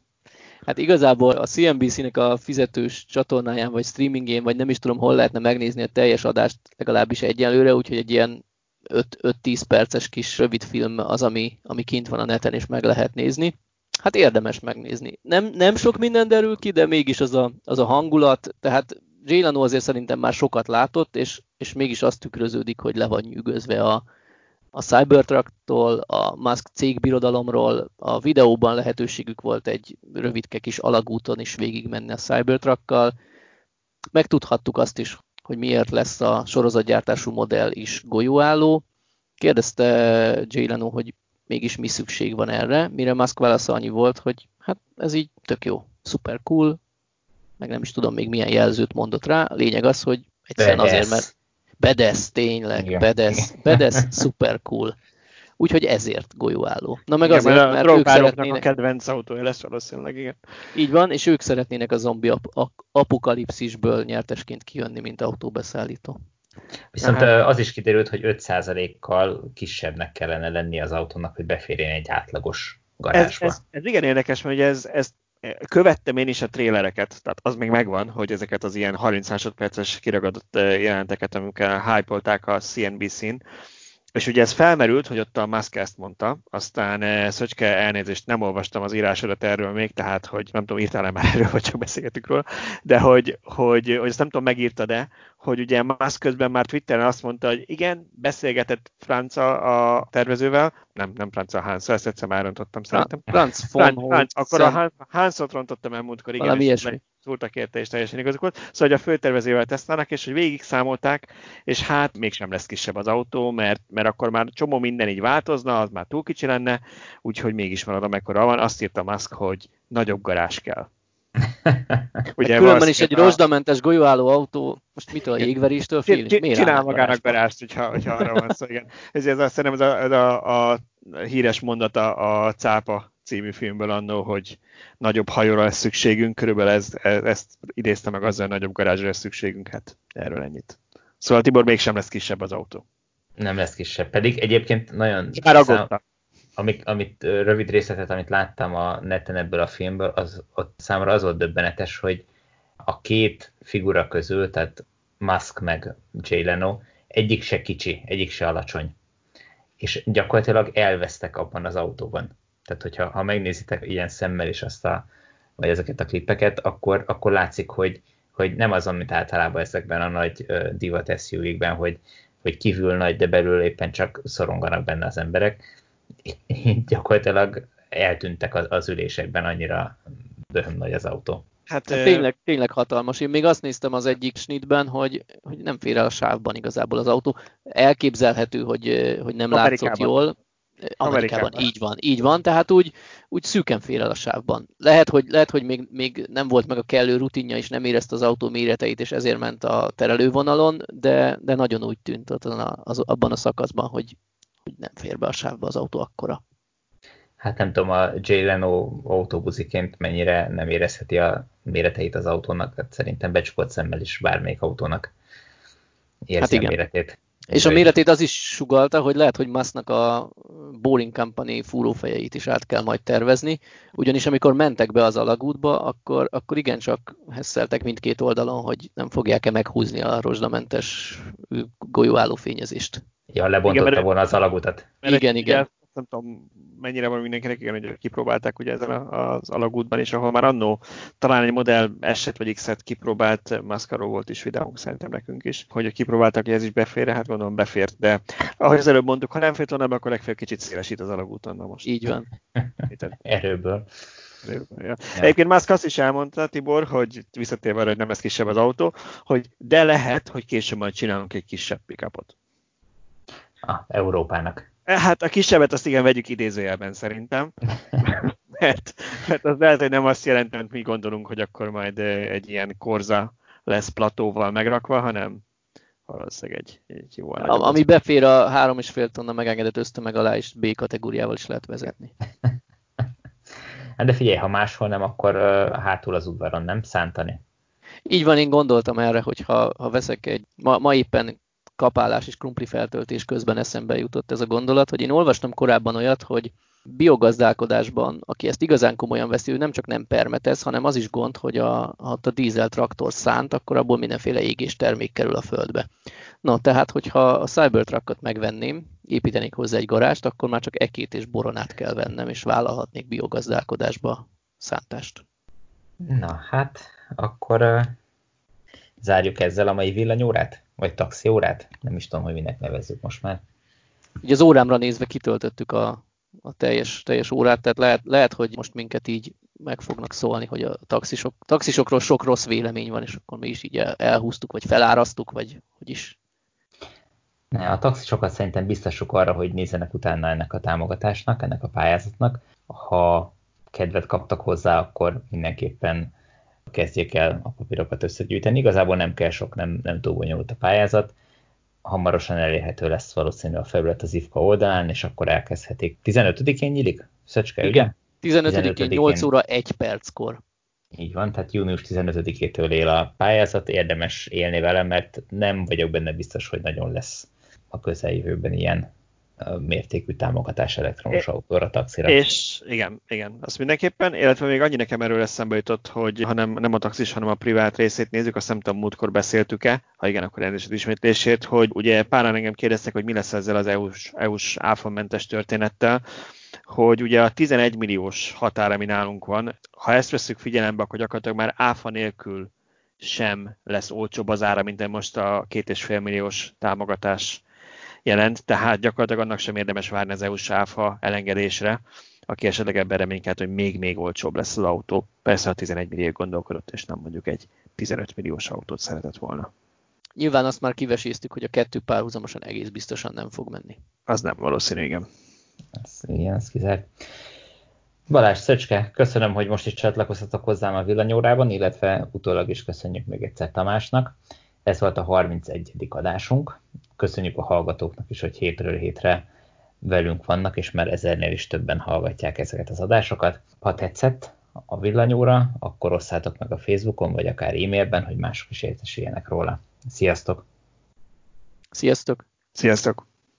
Hát igazából a CNBC-nek a fizetős csatornáján, vagy streamingén, vagy nem is tudom, hol lehetne megnézni a teljes adást legalábbis egyenlőre, úgyhogy egy ilyen 5-10 perces kis rövid film az, ami, ami kint van a neten, és meg lehet nézni. Hát érdemes megnézni. Nem, nem sok minden derül ki, de mégis az a, az a hangulat, tehát Leno azért szerintem már sokat látott, és, és mégis azt tükröződik, hogy le van nyűgözve a, a Cybertrucktól, a Musk cégbirodalomról. A videóban lehetőségük volt egy rövidke kis alagúton is végigmenni a Cybertruckkal. Megtudhattuk azt is, hogy miért lesz a sorozatgyártású modell is golyóálló. Kérdezte Jay Leno, hogy mégis mi szükség van erre, mire Musk válasza annyi volt, hogy hát ez így tök jó, super cool, meg nem is tudom még milyen jelzőt mondott rá. A lényeg az, hogy egyszerűen azért, mert bedesz tényleg, Igen. bedesz, bedesz, super cool. Úgyhogy ezért golyóálló. Na meg igen, azért, mert, mert ők szeretnének... a kedvenc autója lesz valószínűleg, igen. Így van, és ők szeretnének a zombi ap- apokalipszisből nyertesként kijönni, mint autóbeszállító. Viszont Aha. az is kiderült, hogy 5%-kal kisebbnek kellene lenni az autónak, hogy beférjen egy átlagos garázsba. Ez, ez, ez igen érdekes, mert ez, ez követtem én is a trélereket, tehát az még megvan, hogy ezeket az ilyen 30 másodperces kiragadott jelenteket, amikkel hype a CNBC-n, és ugye ez felmerült, hogy ott a Musk ezt mondta, aztán eh, Szöcske elnézést nem olvastam az írásodat erről még, tehát hogy nem tudom, írtál-e már erről, vagy csak beszélgetünk róla, de hogy, hogy, hogy ezt nem tudom, megírta-e, hogy ugye Musk közben már Twitteren azt mondta, hogy igen, beszélgetett Franca a tervezővel, nem, nem Franca, Hans, ezt egyszer már rontottam szerintem. Franz von Franz, akkor a Hansot rontottam el múltkor, igen. Valami ilyesmi szúrtak érte, és teljesen igazuk volt. Szóval, hogy a főtervezővel tesztelnek, és hogy végig számolták, és hát mégsem lesz kisebb az autó, mert, mert akkor már csomó minden így változna, az már túl kicsi lenne, úgyhogy mégis marad amekkora van. Azt írta Musk, hogy nagyobb garázs kell. Ugye különben is egy a... rozsdamentes golyóálló autó, most mitől a jégveréstől fél? Csinál magának garást, hogyha, hogyha arra van szó, igen. Ez, ez szerintem ez a, ez a, a híres mondata a cápa című filmből annó, hogy nagyobb hajóra lesz szükségünk, körülbelül ez, ez, ezt idézte meg azzal, hogy nagyobb garázsra lesz szükségünk, hát erről ennyit. Szóval Tibor mégsem lesz kisebb az autó. Nem lesz kisebb, pedig egyébként nagyon... Már amit, amit rövid részletet, amit láttam a neten ebből a filmből, az ott számomra az volt döbbenetes, hogy a két figura közül, tehát Musk meg Jay Leno, egyik se kicsi, egyik se alacsony. És gyakorlatilag elvesztek abban az autóban. Tehát, hogyha ha megnézitek ilyen szemmel is azt a, vagy ezeket a klippeket, akkor, akkor látszik, hogy, hogy nem az, amit általában ezekben a nagy uh, divat SUV-kben, hogy, hogy kívül nagy, de belül éppen csak szoronganak benne az emberek. Gyakorlatilag eltűntek az, az ülésekben, annyira döhöm nagy az autó. Hát, hát tényleg, tényleg hatalmas. Én még azt néztem az egyik snitben, hogy, hogy nem fér el a sávban igazából az autó. Elképzelhető, hogy, hogy nem Amerikában. látszott jól. Amerikában, Amerikában. így van, így van, tehát úgy, úgy szűken fél el a sávban. Lehet, hogy, lehet, hogy még, még nem volt meg a kellő rutinja, és nem érezte az autó méreteit, és ezért ment a terelővonalon, de, de nagyon úgy tűnt ott az, abban a szakaszban, hogy, hogy nem fér be a sávba az autó akkora. Hát nem tudom, a Jay Leno autóbuziként mennyire nem érezheti a méreteit az autónak, hát szerintem becsukott szemmel is bármelyik autónak érzi hát igen. a méretét. És a méretét az is sugalta, hogy lehet, hogy Musknak a Boring Company fúrófejeit is át kell majd tervezni, ugyanis amikor mentek be az alagútba, akkor, akkor igencsak hesszeltek mindkét oldalon, hogy nem fogják-e meghúzni a rozsdamentes golyóálló fényezést. Ja, lebontotta igen, volna az alagutat. Igen, igen nem tudom mennyire van mindenkinek, igen, hogy kipróbálták ugye ezen az alagútban, és ahol már annó talán egy modell eset vagy X-et kipróbált, Mascaro volt is videónk szerintem nekünk is, hogy kipróbáltak, hogy ez is befér, hát gondolom befért, de ahogy az előbb mondtuk, ha nem fért volna akkor legfeljebb kicsit szélesít az alagúton, na most. Így van. Erőből. Ja. Ja. Egyébként Musk azt is elmondta, Tibor, hogy visszatérve arra, hogy nem lesz kisebb az autó, hogy de lehet, hogy később majd csinálunk egy kisebb pickupot. Ah, Európának. Hát a kisebbet azt igen vegyük idézőjelben szerintem. mert, mert az lehet, hogy nem azt jelenti, hogy mi gondolunk, hogy akkor majd egy ilyen korza lesz platóval megrakva, hanem valószínűleg egy, egy jó Am, Ami befér a 3,5 tonna megengedett ösztömeg alá is B kategóriával is lehet vezetni. Hát de figyelj, ha máshol nem, akkor uh, hátul az udvaron nem szántani. Így van, én gondoltam erre, hogy ha, ha veszek egy, ma, ma éppen kapálás és krumpli feltöltés közben eszembe jutott ez a gondolat, hogy én olvastam korábban olyat, hogy biogazdálkodásban, aki ezt igazán komolyan veszi, ő nem csak nem permetez, hanem az is gond, hogy a, ha a dízel traktor szánt, akkor abból mindenféle égés termék kerül a földbe. No, tehát, hogyha a Cybertruckot megvenném, építenék hozzá egy garást, akkor már csak ekét és boronát kell vennem, és vállalhatnék biogazdálkodásba szántást. Na, hát, akkor uh, zárjuk ezzel a mai villanyórát? Vagy taxiórát? Nem is tudom, hogy minek nevezzük most már. Ugye az órámra nézve kitöltöttük a, a teljes, teljes órát, tehát lehet, lehet, hogy most minket így meg fognak szólni, hogy a taxisok, taxisokról sok rossz vélemény van, és akkor mi is így elhúztuk, vagy felárasztuk, vagy hogy is. Ne, a taxisokat szerintem biztosuk arra, hogy nézzenek utána ennek a támogatásnak, ennek a pályázatnak. Ha kedvet kaptak hozzá, akkor mindenképpen kezdjék el a papírokat összegyűjteni. Igazából nem kell sok, nem, nem túl bonyolult a pályázat. Hamarosan elérhető lesz valószínű a felület az IFKA oldalán, és akkor elkezdhetik. 15-én nyílik? Szöcske, Igen. 15-én 8 óra 1 perckor. Így van, tehát június 15-től él a pályázat, érdemes élni vele, mert nem vagyok benne biztos, hogy nagyon lesz a közeljövőben ilyen mértékű támogatás elektromos autóra, taxira. És igen, igen, azt mindenképpen, illetve még annyi nekem erről eszembe jutott, hogy ha nem, nem a taxis, hanem a privát részét nézzük, azt nem tudom, múltkor beszéltük-e, ha igen, akkor elnézést ismétlésért, hogy ugye páran engem kérdeztek, hogy mi lesz ezzel az EU-s, EU-s áfamentes történettel, hogy ugye a 11 milliós határ, ami nálunk van, ha ezt veszük figyelembe, akkor gyakorlatilag már áfa nélkül sem lesz olcsóbb az ára, mint most a két és fél milliós támogatás jelent, tehát gyakorlatilag annak sem érdemes várni az EU-s áfa elengedésre, aki esetleg ebben reménykedt, hogy még-még olcsóbb lesz az autó. Persze a 11 millió gondolkodott, és nem mondjuk egy 15 milliós autót szeretett volna. Nyilván azt már kiveséztük, hogy a kettő párhuzamosan egész biztosan nem fog menni. Az nem valószínű, igen. Ez, igen, ez kizárt. Balázs Szöcske, köszönöm, hogy most is csatlakoztatok hozzám a villanyórában, illetve utólag is köszönjük még egyszer Tamásnak. Ez volt a 31. adásunk. Köszönjük a hallgatóknak is, hogy hétről hétre velünk vannak, és már ezernél is többen hallgatják ezeket az adásokat. Ha tetszett a villanyóra, akkor osszátok meg a Facebookon, vagy akár e-mailben, hogy mások is értesüljenek róla. Sziasztok! Sziasztok! Sziasztok!